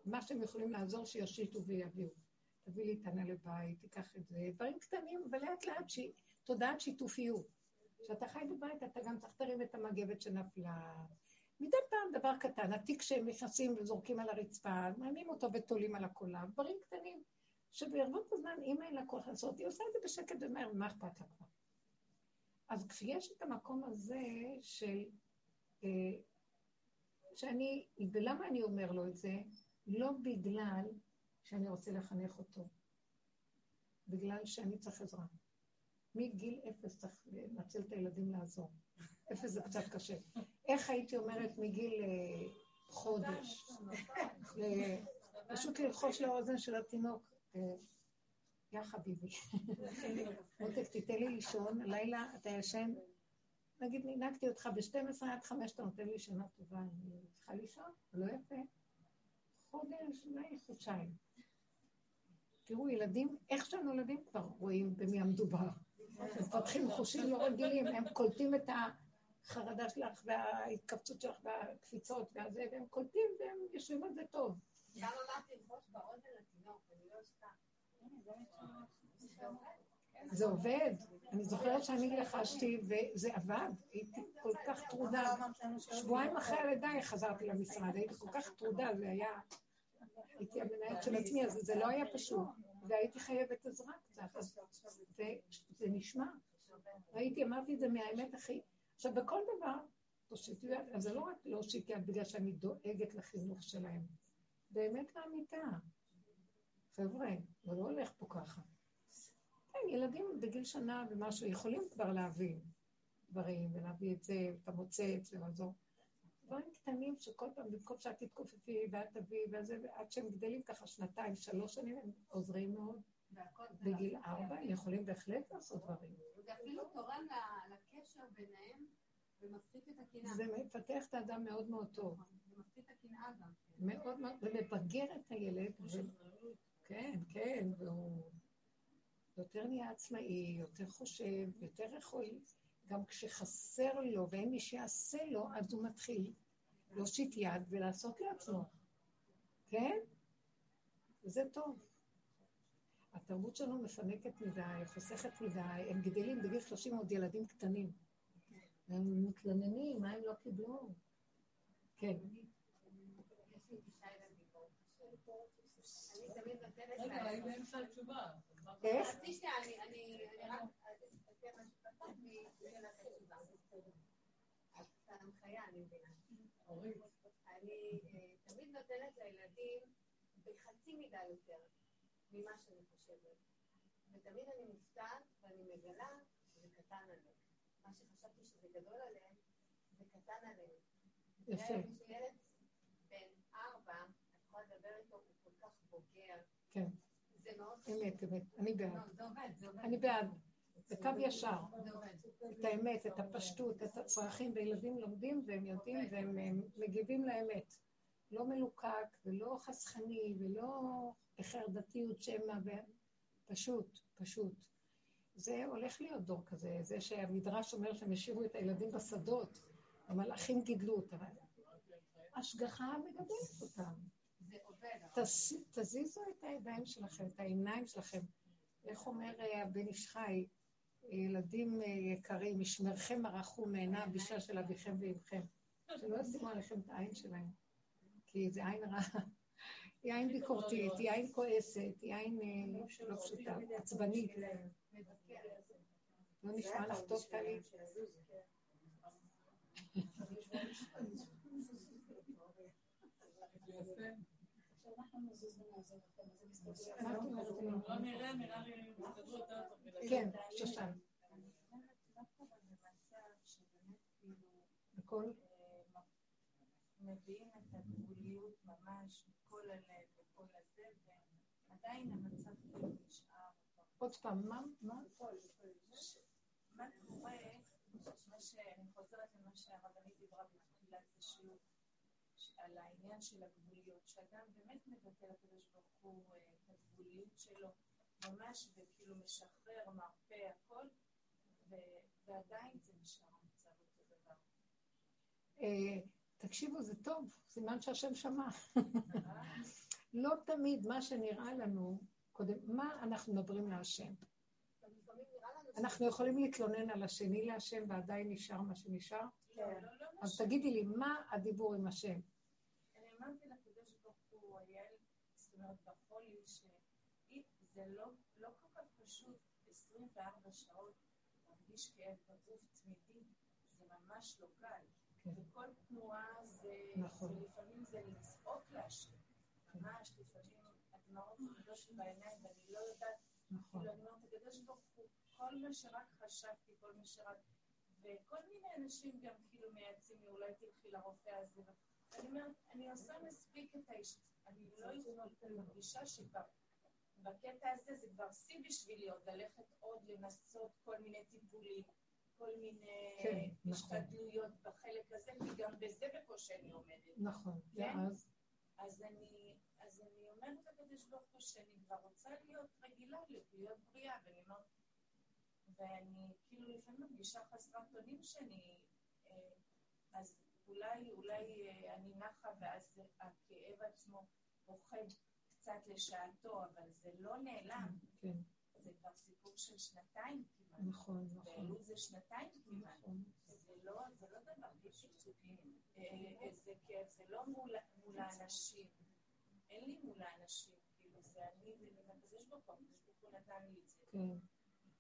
מה שהם יכולים לעזור, שיושיטו ויביאו. תביא לי טענה לבית, תיקח את זה, דברים קטנים, אבל לאט לאט, ש... תודעת שיתופיות. כשאתה חי בבית, אתה גם צריך תרים את המגבת שנפלה. מדי פעם דבר קטן, התיק שהם נכנסים וזורקים על הרצפה, מענים אותו ותולים על הקולה, דברים קטנים, שברבות הזמן, אם אין לה כוח לעשות, היא עושה את זה בשקט ומהר, מה אכפת לה כבר? אז כשיש את המקום הזה של... אה, שאני, ולמה אני אומר לו את זה? לא בגלל שאני רוצה לחנך אותו, בגלל שאני צריך עזרה. מגיל אפס צריך לנצל את הילדים לעזור. אפס זה קצת קשה. איך הייתי אומרת מגיל אה, חודש? פשוט ללחוש לאוזן של התינוק, אה, יא חביבי, מותק, תיתן לי לישון, הלילה אתה ישן, נגיד נינקתי אותך ב-12 עד 5, אתה נותן לי שינה טובה, אני צריכה לישון, לא יפה. חודש, אולי חודשיים. תראו, ילדים, איך שנולדים כבר רואים במי המדובר. הם מפתחים חושים לא רגילים, הם קולטים את החרדה שלך וההתכווצות שלך והקפיצות והזה, והם קולטים והם יושבים על זה טוב. גם אמרתי ללחוש באוזן לתינוק, אני לא אשכח. זה עובד. אני זוכרת שאני לחשתי, וזה עבד. הייתי כל כך טרודה. לא שבועיים אחרי הלידה חזרתי למשרד, הייתי כל כך טרודה, זה היה... הייתי המנהלת של עצמי, אז זה לא היה פשוט. והייתי חייבת עזרה קצת, אז זה, נשמע. ראיתי, אמרתי את זה מהאמת הכי... עכשיו, בכל דבר, תושיטו יד, אז זה לא רק להושיט יד בגלל שאני דואגת לחינוך שלהם. באמת לאמיתה. חבר'ה, זה לא הולך פה ככה. כן, ילדים בגיל שנה ומשהו יכולים כבר להבין דברים, ולהביא את זה, את המוצץ, ולעזור. דברים קטנים שכל פעם, במקום שאת תתכופפי ואת תביאי וזה, ועד שהם גדלים ככה שנתיים, שלוש שנים, הם עוזרים מאוד. בגיל ארבע הם יכולים בהחלט לעשות דברים. זה אפילו תורם לקשר ביניהם ומפחית את הקנאה. זה מפתח את האדם מאוד מאוד טוב. זה מפחית את הקנאה גם. מאוד מאוד, ומבגר את הילד. כן, כן, והוא... יותר נהיה עצמאי, יותר חושב, יותר יכול, גם כשחסר לו ואין מי שיעשה לו, אז הוא מתחיל להושיט יד ולעשות לעצמו. כן? וזה טוב. התרבות שלנו מפנקת מדי, חוסכת מדי, הם גדלים בגיל 30 עוד ילדים קטנים. הם מתלוננים, מה הם לא קיבלו? כן. אני תמיד נותנת רגע. היא באמצע התשובה. איך? אני- אני אני רק אתן משהו קטן משאלת התשובה. אז את ההנחיה, אני תמיד נותנת לילדים בחצי מידה יותר ממה שאני חושבת. ותמיד אני מופתעת ואני מגלה שזה קטן עליהם. מה שחשבתי שזה גדול עליהם, זה קטן עליהם. יפה. היום יש לי ילד בן ארבע, את יכולה לדבר איתו, הוא כל כך בוגר. כן. זה מאוד חשוב. אמת, אמת. אני בעד. לא. אני בעד. זה קו ישר. את האמת, את הפשטות, את הצרכים, וילדים לומדים והם יודעים והם הם מגיבים לאמת. לא מלוקק ולא חסכני ולא בחרדתיות שמא, פשוט, פשוט. זה הולך להיות דור כזה, זה שהמדרש אומר שהם השאירו את הילדים בשדות, המלאכים גידלו אותם. השגחה מגדלת אותם. זה עובד. תזיזו את הידיים שלכם, את העיניים שלכם. איך אומר אה, הבן איש חי, ילדים אה, יקרים, משמרכם ערכו מעינה הבישה של אביכם ואימכם. שלא ישימו עליכם את העין שלהם, כי זה עין רעה. היא עין ביקורתית, היא עין כועסת, היא עין אה, לא פשוטה, עצבנית. לא נשמע לך טוב, טלי? יפה. כן, שושן. בכל... מביאים את הגבוליות ממש מכל הלב וכל הזה, ועדיין המצב כאילו נשאר. עוד פעם, מה? מה? מה קורה, מה שאני חוזרת למה שהרבנית דיברה בתחילת השיעור, על העניין של הגבוליות, שאדם באמת מבטא לקדוש ברוך הוא אה, את הגבוליות שלו, ממש, וכאילו משחרר, מרפא, הכל, ו- ועדיין זה נשאר המצב אותו דבר. אה, תקשיבו, זה טוב, סימן שהשם שמע. לא תמיד מה שנראה לנו, קודם, מה אנחנו מדברים להשם? אנחנו יכולים להתלונן על השני להשם ועדיין נשאר מה שנשאר? לא אז. תגידי לי, מה הדיבור עם השם? אני אמרתי לקדוש ברוך הוא, היה, אומרת, בחולי, שזה לא, לא כל כך פשוט 24 שעות להרגיש כאב בגוף תמידי, זה ממש לא קל. כן. וכל תנועה זה, נכון. ולפעמים זה לצעוק להשם. ממש, לפעמים הדמעות לי בעיניים ואני לא יודעת, נכון. כאילו, אני אומרת, הקדוש ברוך הוא, כל מה שרק חשבתי, כל מה שרק... וכל מיני אנשים גם כאילו מייעצים לי, אולי תלכי לרופא הזה. אני אומרת, אני עושה מספיק את האיש, אני לא אני מרגישה שכבר בקטע הזה זה כבר שיא בשבילי עוד ללכת עוד לנסות כל מיני טיפולים, כל מיני כן, נכון. השתדלויות בחלק הזה, כי גם בזה בקושי אני עומדת. נכון. כן? ואז? אז אני, אז אני אומרת לקדוש ברוך הוא שאני כבר רוצה להיות רגילה, להיות בריאה, ואני אומרת, ואני כאילו לפעמים מרגישה חסרת אונים שאני, אה, אז אולי, אולי אה, אני נחה ואז הכאב עצמו פוחד קצת לשעתו, אבל זה לא נעלם, כן, זה כבר סיפור של שנתיים כמעט. נכון, נכון. באלול זה שנתיים כמעט. נכון. זה לא, זה לא דבר בלתי. אה, אה, זה לא מול, מול האנשים. אין לי מול האנשים, כאילו, זה אני, זה הקדוש ברוך הוא, הקדוש ברוך הוא נתן לי את זה. כן,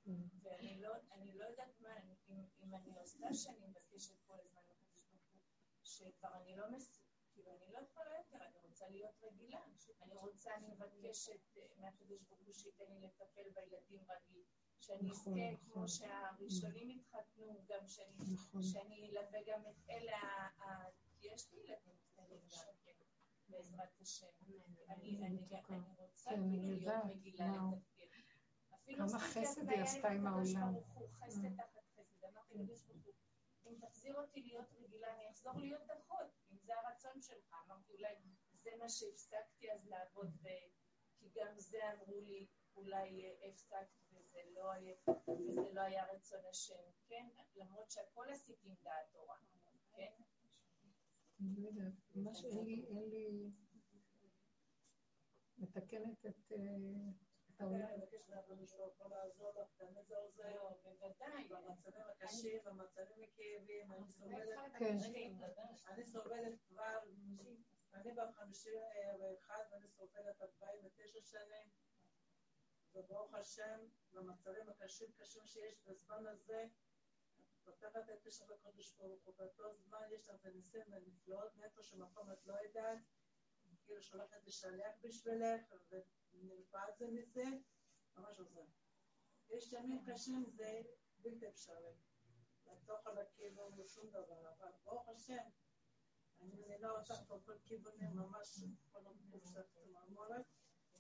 כן. ואני לא, אני לא יודעת מה, אם, אם אני עושה שאני מבקשת כל הזמן שכבר אני לא מס... כאילו, אני לא יכולה יותר, אני רוצה להיות רגילה. אני רוצה, אני מבקשת אה, מהקדוש ברוך הוא שייתן לי לטפל בילדים רגיל. שאני נכון, אזכה, נכון. כמו שהראשונים התחתנו, גם שאני נכון. שאני אלווה גם את אלה, ה- יש לי ילדים קטנים גם כן, בעזרת השם. אני אני גם- אני רוצה כן, כאילו להיות. לתפקד. אפילו כמה חסד היא עשתה עם הקדוש העולם. חסד תחת חסד. אמרתי לקדוש ברוך הוא, אם תחזיר אותי להיות רגילה, אני אחזור להיות אחות, אם זה הרצון שלך. אמרתי, אולי זה מה שהפסקתי אז לעבוד, ו- כי גם זה אמרו לי, אולי הפסקת וזה לא היה, וזה לא היה רצון השם, כן? למרות שהכל עשיתי עם דעת תורה, כן? אני לא יודעת, ממש אין לי, אין לי... מתקנת את אה. אני סובלת, כבר, אני בת חמישים ואחת ואני סובלת ארבעים ותשע שנים, וברוך השם, במצבים הקשים קשים שיש בזמן הזה, פותחת את פשע לקדוש ברוך הוא, באותו זמן יש לך את הניסים והנפלאות, מאיפה שמקום את לא יודעת, כאילו שולחת לשלח בשבילך, ונרפאת זה מזה, ממש עוזר. יש ימים קשים, זה בלתי אפשרי. לתוך על הכיוון ושום דבר, אבל ברוך השם, אני מבינה אותך בכל כיוונים, ממש כל הגוף שאת צמרמורת.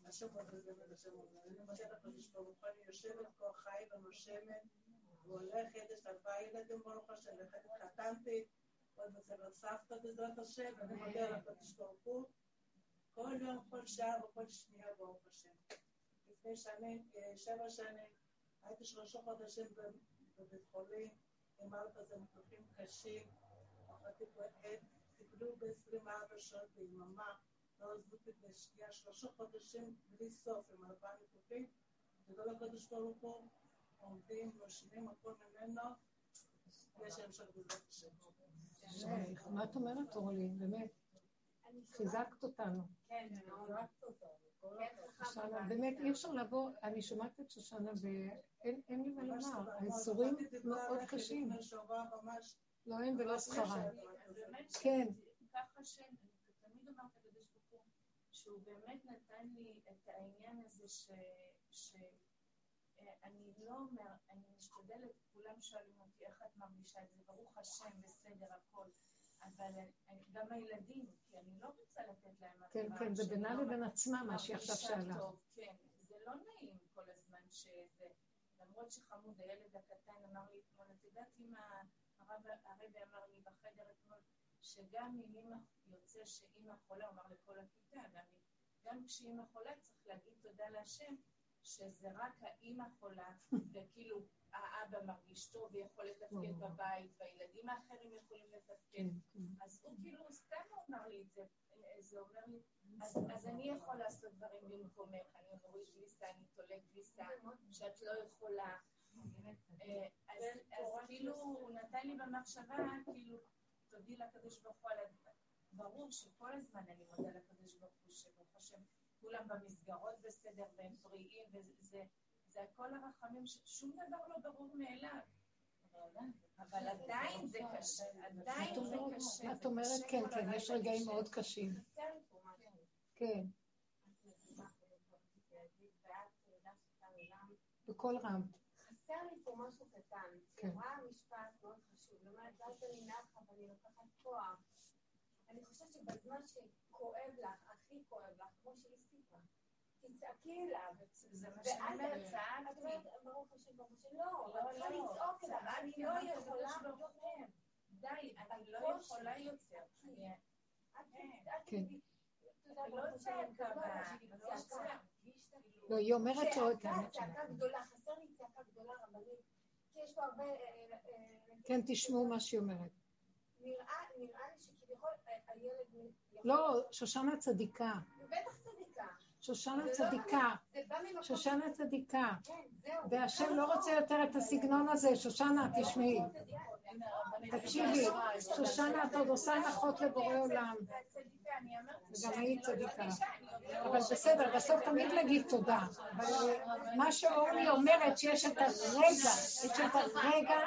השם עוזר זה והשם עוזר. אני מודה לקדוש ברוך הוא, אני יושבת פה חי ונושמת, והולכת, יש ארבעה ילדים ברוך השם, התחתנתי, עוד אצל סבתא בעזרת השם, ואני מודה לקדוש ברוך הוא. כל יום, כל שעה וכל שנייה, ברוך השם. לפני שנים, אה, שבע שנים, הייתי שלושה חודשים בבית חולים, עם ארבע ניתוחים קשים, אחותי כואבת, טיפלו ב-24 שעות ביממה, לא עזבו אותי בשנייה, שלושה חודשים בלי סוף, עם ארבעה ניתוחים, תודה לקדוש ברוך הוא, עומדים, נושמים הכל ממנו, ויש המשך בעזרת השם. מה את אומרת, אורלי? באמת, חיזקת אותנו. כן, שושנה, באמת, אי אפשר לבוא, אני שומעת את שושנה ואין אין לי מה לומר, האיסורים מאוד קשים, לא הם ולא שכרם. באמת, כן. ככה שאני תמיד אומרת לקדוש ברוך הוא, שהוא באמת נתן לי את העניין הזה ש... ש... אני לא אומר, אני משתדלת, כולם שואלים אותי איך את מרגישה את זה, ברוך השם, בסדר, הכל. אבל גם הילדים, כי אני לא רוצה לתת להם כן, כן, זה בינה לא לבין עצמה, מה שהיא עכשיו שאלה. כן, זה לא נעים כל הזמן שזה, למרות שחמוד, הילד הקטן אמר לי אתמול, את יודעת אם הרב הרבי אמר לי בחדר אתמול, שגם אם אימא יוצא שאימא חולה, הוא אמר לכל הכיתה, גם כשאימא חולה צריך להגיד תודה להשם, שזה רק האימא חולה, וכאילו האבא מרגיש טוב ויכול לתפקד בבית, והילדים האחרים יכולים לתפקד. כן, כן. אז הוא כאילו סתם אמר לי את זה, זה אומר לי, אז, אני יכול לעשות דברים במקומך, אני מוריד גליסה, אני תולה גליסה, שאת לא יכולה. אה, אז, אז כאילו הוא נתן לי במחשבה, כאילו, תודי לקדוש ברוך הוא על הדבר. ברור שכל הזמן אני מודה לקדוש ברוך הוא, שברוך השם, כולם במסגרות בסדר והם בריאים, וזה זה הכל הרחמים, שום דבר לא ברור מאליו. אבל עדיין זה קשה, עדיין זה קשה. את אומרת, כן, כן, יש רגעים. מאוד קשים. כן, בקול רם. חסר לי פה משהו קטן. כן. היא אמרה משפט מאוד חשוב. היא אומרת, אל תלין נחה ואני לוקחת כוח. אני חושבת שבזמן שכואב לך, הכי כואב לך, כמו שהיא סיפרה, תצעקי אליו. זה מה שאני אומרת, ת- את צעקתי. אומרת, ברוך השם, ברוך השם, לא, לא, לא. לצעוק אליו, אני צעקתי, לא יכולה ברוך יותר. די, אני לא. יכולה יותר. לא לא. לא, היא אומרת לו את האמת שלה. צעקה גדולה, חסר לי צעקה גדולה רבנית. כי יש פה הרבה... אה, אה, כן, תשמעו מה שהיא אומרת. נראה לי אה. יכול- לא, שושנה צדיקה. בטח צדיקה. שושנה לא- צדיקה. שושנה צדיקה. כן. והשם לא רוצה יותר את הסגנון הזה, שושנה, תשמעי. תקשיבי, שושנה, את עוד עושה הנחות לבורא עולם. וגם היית לא צדיקה. אבל בסדר, בסוף תמיד להגיד תודה. מה שאורלי אומרת, שיש את הרגע, יש את הרגע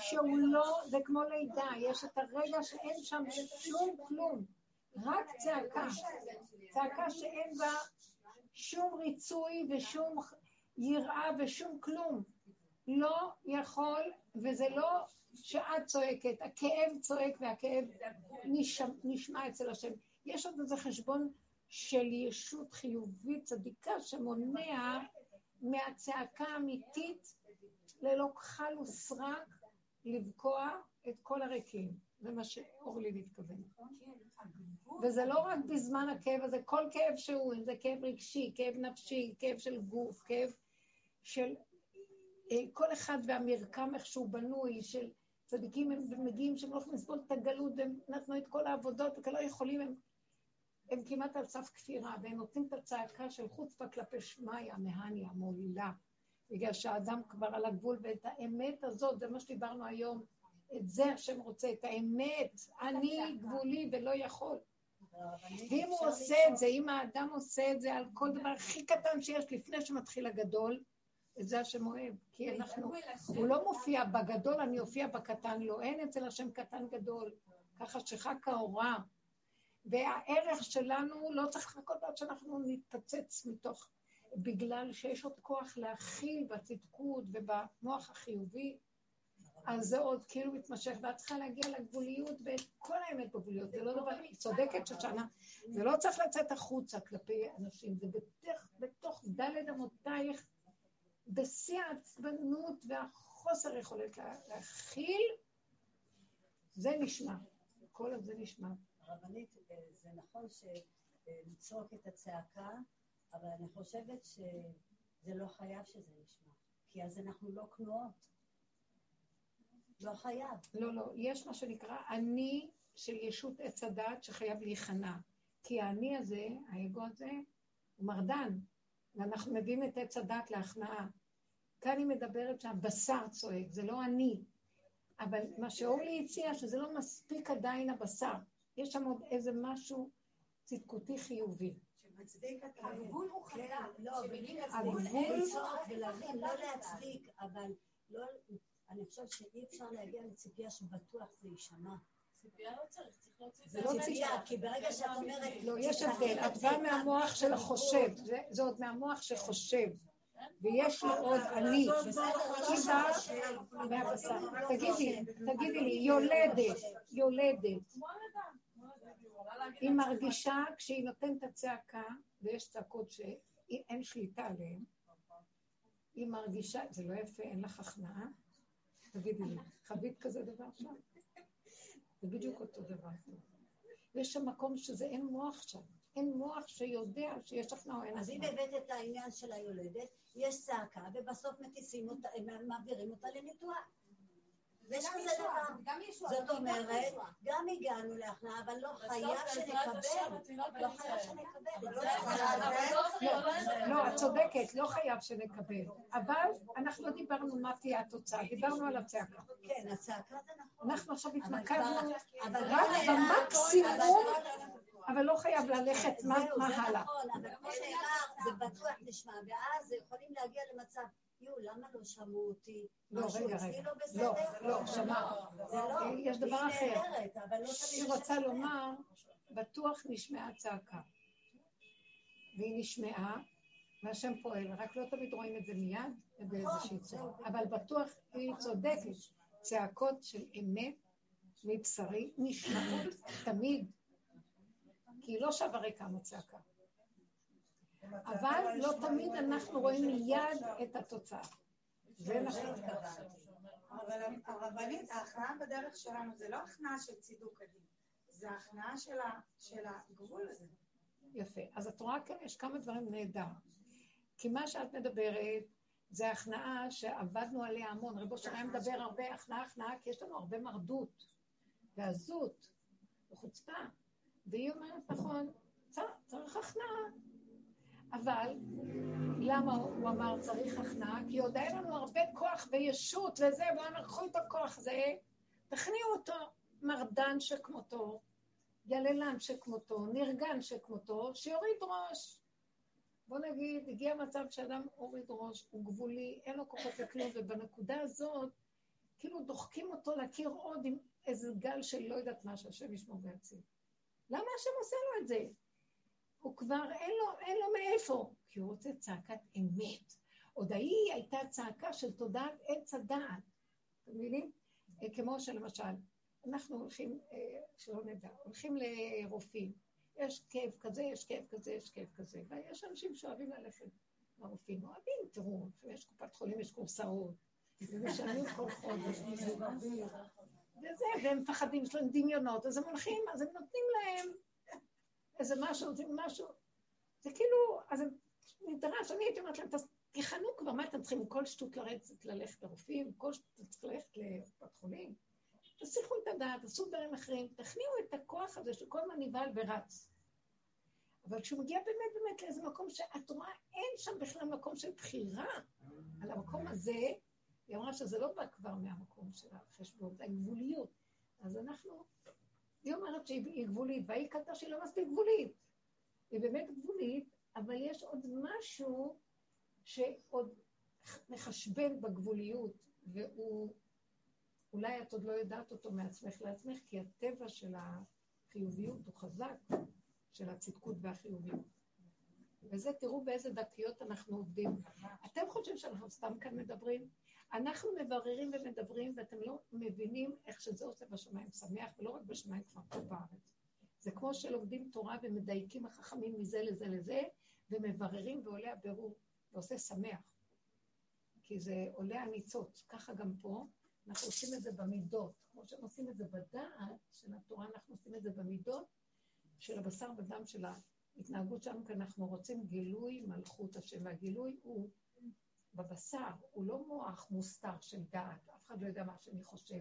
שהוא לא, זה כמו לידה, יש את הרגע שאין שם שום כלום, רק צעקה. צעקה שאין בה שום ריצוי ושום יראה ושום כלום. לא יכול, וזה לא שאת צועקת, הכאב צועק והכאב נשמע, נשמע אצל השם. יש עוד איזה חשבון של ישות חיובית צדיקה שמונע מהצעקה האמיתית ללא כחל וסרק לבקוע את כל הריקים. זה מה שאורלי מתכוונת. וזה לא רק בזמן הכאב הזה, כל כאב שהוא, אם זה כאב רגשי, כאב נפשי, כאב של גוף, כאב של אה, כל אחד והמרקם איך שהוא בנוי, של צדיקים הם מגיעים שהם לא יכולים לסבול את הגלות, והם נתנו את כל העבודות, וכלא יכולים, הם, הם כמעט על סף כפירה, והם נותנים את הצעקה של חוצפה כלפי שמיא, מהניה, מועילה, בגלל שהאדם כבר על הגבול, ואת האמת הזאת, זה מה שדיברנו היום, את זה השם רוצה, את האמת, אני גבולי ולא יכול. ואם הוא עושה את זה, אם האדם עושה את זה על כל דבר הכי קטן שיש לפני שמתחיל הגדול, את זה השם אוהב. כי אנחנו, הוא לא מופיע בגדול, אני אופיע בקטן, לא, אין אצל השם קטן גדול. ככה שחק האורה. והערך שלנו לא צריך לחכות עד שאנחנו נתפצץ מתוך, בגלל שיש עוד כוח להכיל בצדקות ובמוח החיובי, אז זה עוד כאילו מתמשך, ואת צריכה להגיע לגבוליות ואת כל האמת בגבוליות, זה לא דבר, היא צודקת שושנה, זה לא צריך לצאת החוצה כלפי אנשים, זה בתוך, בתוך דלת אמותייך, בשיא העצבנות והחוסר יכולת להכיל, זה נשמע, כל הזה נשמע. הרבנית, זה נכון שלצעוק את הצעקה, אבל אני חושבת שזה לא חייב שזה נשמע, כי אז אנחנו לא כנועות. לא חייב. לא, לא, יש מה שנקרא אני של ישות עץ הדעת שחייב להיכנע. כי האני הזה, האגו הזה, הוא מרדן, ואנחנו מביאים את עץ הדעת להכנעה. כאן היא מדברת שהבשר צועק, זה לא אני. אבל מה שאורלי הציעה, שזה לא מספיק עדיין הבשר. יש שם עוד איזה משהו צדקותי חיובי. הגבול הוא חזק. לא, הגבול... לא להצדיק, אבל לא... אני חושבת שאי אפשר להגיע לציפייה שבטוח זה יישמע. ציפייה לא צריך, צריך להוציא את זה לא ציפייה, כי ברגע שאת אומרת... לא, יש הבדל. את באה מהמוח של החושב, זה עוד מהמוח שחושב. ויש לו עוד אני, באה מהבשר. תגידי, תגידי לי, יולדת, יולדת. היא מרגישה כשהיא נותנת את הצעקה, ויש צעקות שאין שליטה עליהן, היא מרגישה, זה לא יפה, אין לך הכנעה, תגידי לי, חווית כזה דבר שם? זה בדיוק אותו דבר. יש שם מקום שזה אין מוח שם. אין מוח שיודע שיש הכנעה או אין הכנעה. אז אם הבאת את העניין של היולדת, יש צעקה, ובסוף מטיסים אותה, מעבירים אותה לניתוח. יש כזה דבר. זאת אומרת, גם הגענו להכנעה, אבל לא חייב שנקבל. לא חייב שנקבל. לא, את צודקת, לא חייב שנקבל. אבל אנחנו לא דיברנו מה תהיה התוצאה, דיברנו על הצעקה. כן, הצעקה זה נכון. אנחנו עכשיו התמקדנו רק במקסימום, אבל לא חייב ללכת מה הלאה. נכון, אבל כמו שאמר, זה בטוח נשמע, ואז יכולים להגיע למצב יואו, למה לא שמעו אותי? לא, רגע, רגע. לא, לא, שמע. יש דבר אחר. היא רוצה לומר, בטוח נשמעה צעקה. והיא נשמעה, והשם פועל, רק לא תמיד רואים את זה מיד באיזושהי צורה. אבל בטוח היא צודקת. צעקות של אמת מבשרי נשמעות תמיד, כי היא לא שווה ריקם הצעקה. אבל לא תמיד אנחנו רואים מיד את התוצאה. זה נכון. אבל הרבנית, ההכנעה בדרך שלנו זה לא הכנעה של צידוק הדין, זה הכנעה של הגבול הזה. יפה. אז את רואה יש כמה דברים נהדר. כי מה שאת מדברת, זה הכנעה שעבדנו עליה המון. רבו שלהם מדבר הרבה הכנעה, הכנעה, כי יש לנו הרבה מרדות ועזות וחוצפה. והיא אומרת, נכון, צריך הכנעה. אבל למה הוא אמר צריך הכנעה? כי עוד היה לנו הרבה כוח וישות וזה, והוא אמר, קחו את הכוח הזה, תכניעו אותו, מרדן שכמותו, יללן שכמותו, נרגן שכמותו, שיוריד ראש. בוא נגיד, הגיע מצב שאדם הוריד ראש, הוא גבולי, אין לו כוחות לכלום, ובנקודה הזאת, כאילו דוחקים אותו להכיר עוד עם איזה גל של לא יודעת מה, שהשם ישמור ויציל. למה השם עושה לו את זה? הוא כבר, אין לו, אין לו מאיפה, כי הוא רוצה צעקת אמת. עוד ההיא הייתה צעקה של תודעת עץ הדעת. אתם מבינים? אה, כמו שלמשל, אנחנו הולכים, אה, שלא נדע, הולכים לרופאים. יש כאב כזה, יש כאב כזה, יש כאב כזה. ויש אנשים שאוהבים ללכת לרופאים. אוהבים, תראו, יש קופת חולים, יש קורסאות. ומשלמים כל חודש, וזה, והם מפחדים, יש להם דמיונות, אז הם הולכים, אז הם נותנים להם איזה משהו, נותנים משהו. זה כאילו, אז נדרש, אני הייתי אומרת להם, תיכנו כבר, מה אתם צריכים? כל שטות לרצת ללכת לרופאים, כל שטות צריך ללכת לקופת חולים. תסיכו את הדעת, תעשו דברים אחרים, תכניעו את הכוח הזה שכל הזמן נבהל ורץ. אבל כשהוא מגיע באמת באמת לאיזה מקום שאת רואה, אין שם בכלל מקום של בחירה על המקום הזה, היא אמרה שזה לא בא כבר מהמקום של החשבון, זה הגבוליות. אז אנחנו, היא אומרת שהיא גבולית, והיא קלטה שהיא לא מספיק גבולית. היא באמת גבולית, אבל יש עוד משהו שעוד מחשבן בגבוליות, והוא, אולי את עוד לא יודעת אותו מעצמך לעצמך, כי הטבע של החיוביות הוא חזק, של הצדקות והחיוביות. וזה, תראו באיזה דקיות אנחנו עובדים. אתם חושבים שאנחנו סתם כאן מדברים? אנחנו מבררים ומדברים, ואתם לא מבינים איך שזה עושה בשמיים שמח, ולא רק בשמיים, כבר פה בארץ. זה כמו שלומדים תורה ומדייקים החכמים מזה לזה לזה, ומבררים ועולה הבירור, ועושה שמח. כי זה עולה הניצוץ. ככה גם פה, אנחנו עושים את זה במידות. כמו שהם עושים את זה בדעת של התורה, אנחנו עושים את זה במידות של הבשר ודם של ההתנהגות שלנו, כי אנחנו רוצים גילוי מלכות השם, והגילוי הוא בבשר, הוא לא מוח מוסתר של דעת, אף אחד לא יודע מה שאני חושב.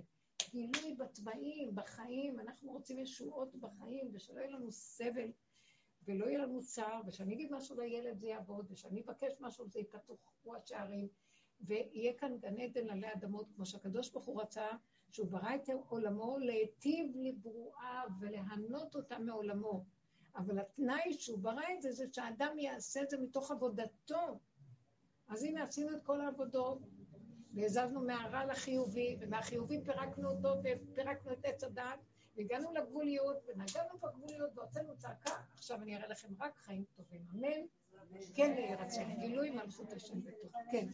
גילוי בתוואים, בחיים, אנחנו רוצים ישועות בחיים, ושלא יהיה לנו סבל, ולא יהיה לנו צער, ושאני אגיד משהו לילד זה יעבוד, ושאני אבקש משהו זה יפתחו השערים, ויהיה כאן גן עדן עלי אדמות, כמו שהקדוש ברוך הוא רצה, שהוא ברא את עולמו להיטיב לברואיו וליהנות אותה מעולמו. אבל התנאי שהוא ברא את זה, זה שהאדם יעשה את זה מתוך עבודתו. אז הנה, עשינו את כל העבודות, והזזנו מהרע לחיובי, ומהחיובי פירקנו אותו, ופירקנו את עץ הדעת, והגענו לגבוליות, ונגענו בגבוליות, והוצאנו צעקה. עכשיו אני אראה לכם רק חיים טובים. אמן. כן יהיה רצון, גילוי מלכות השם בטוב. כן.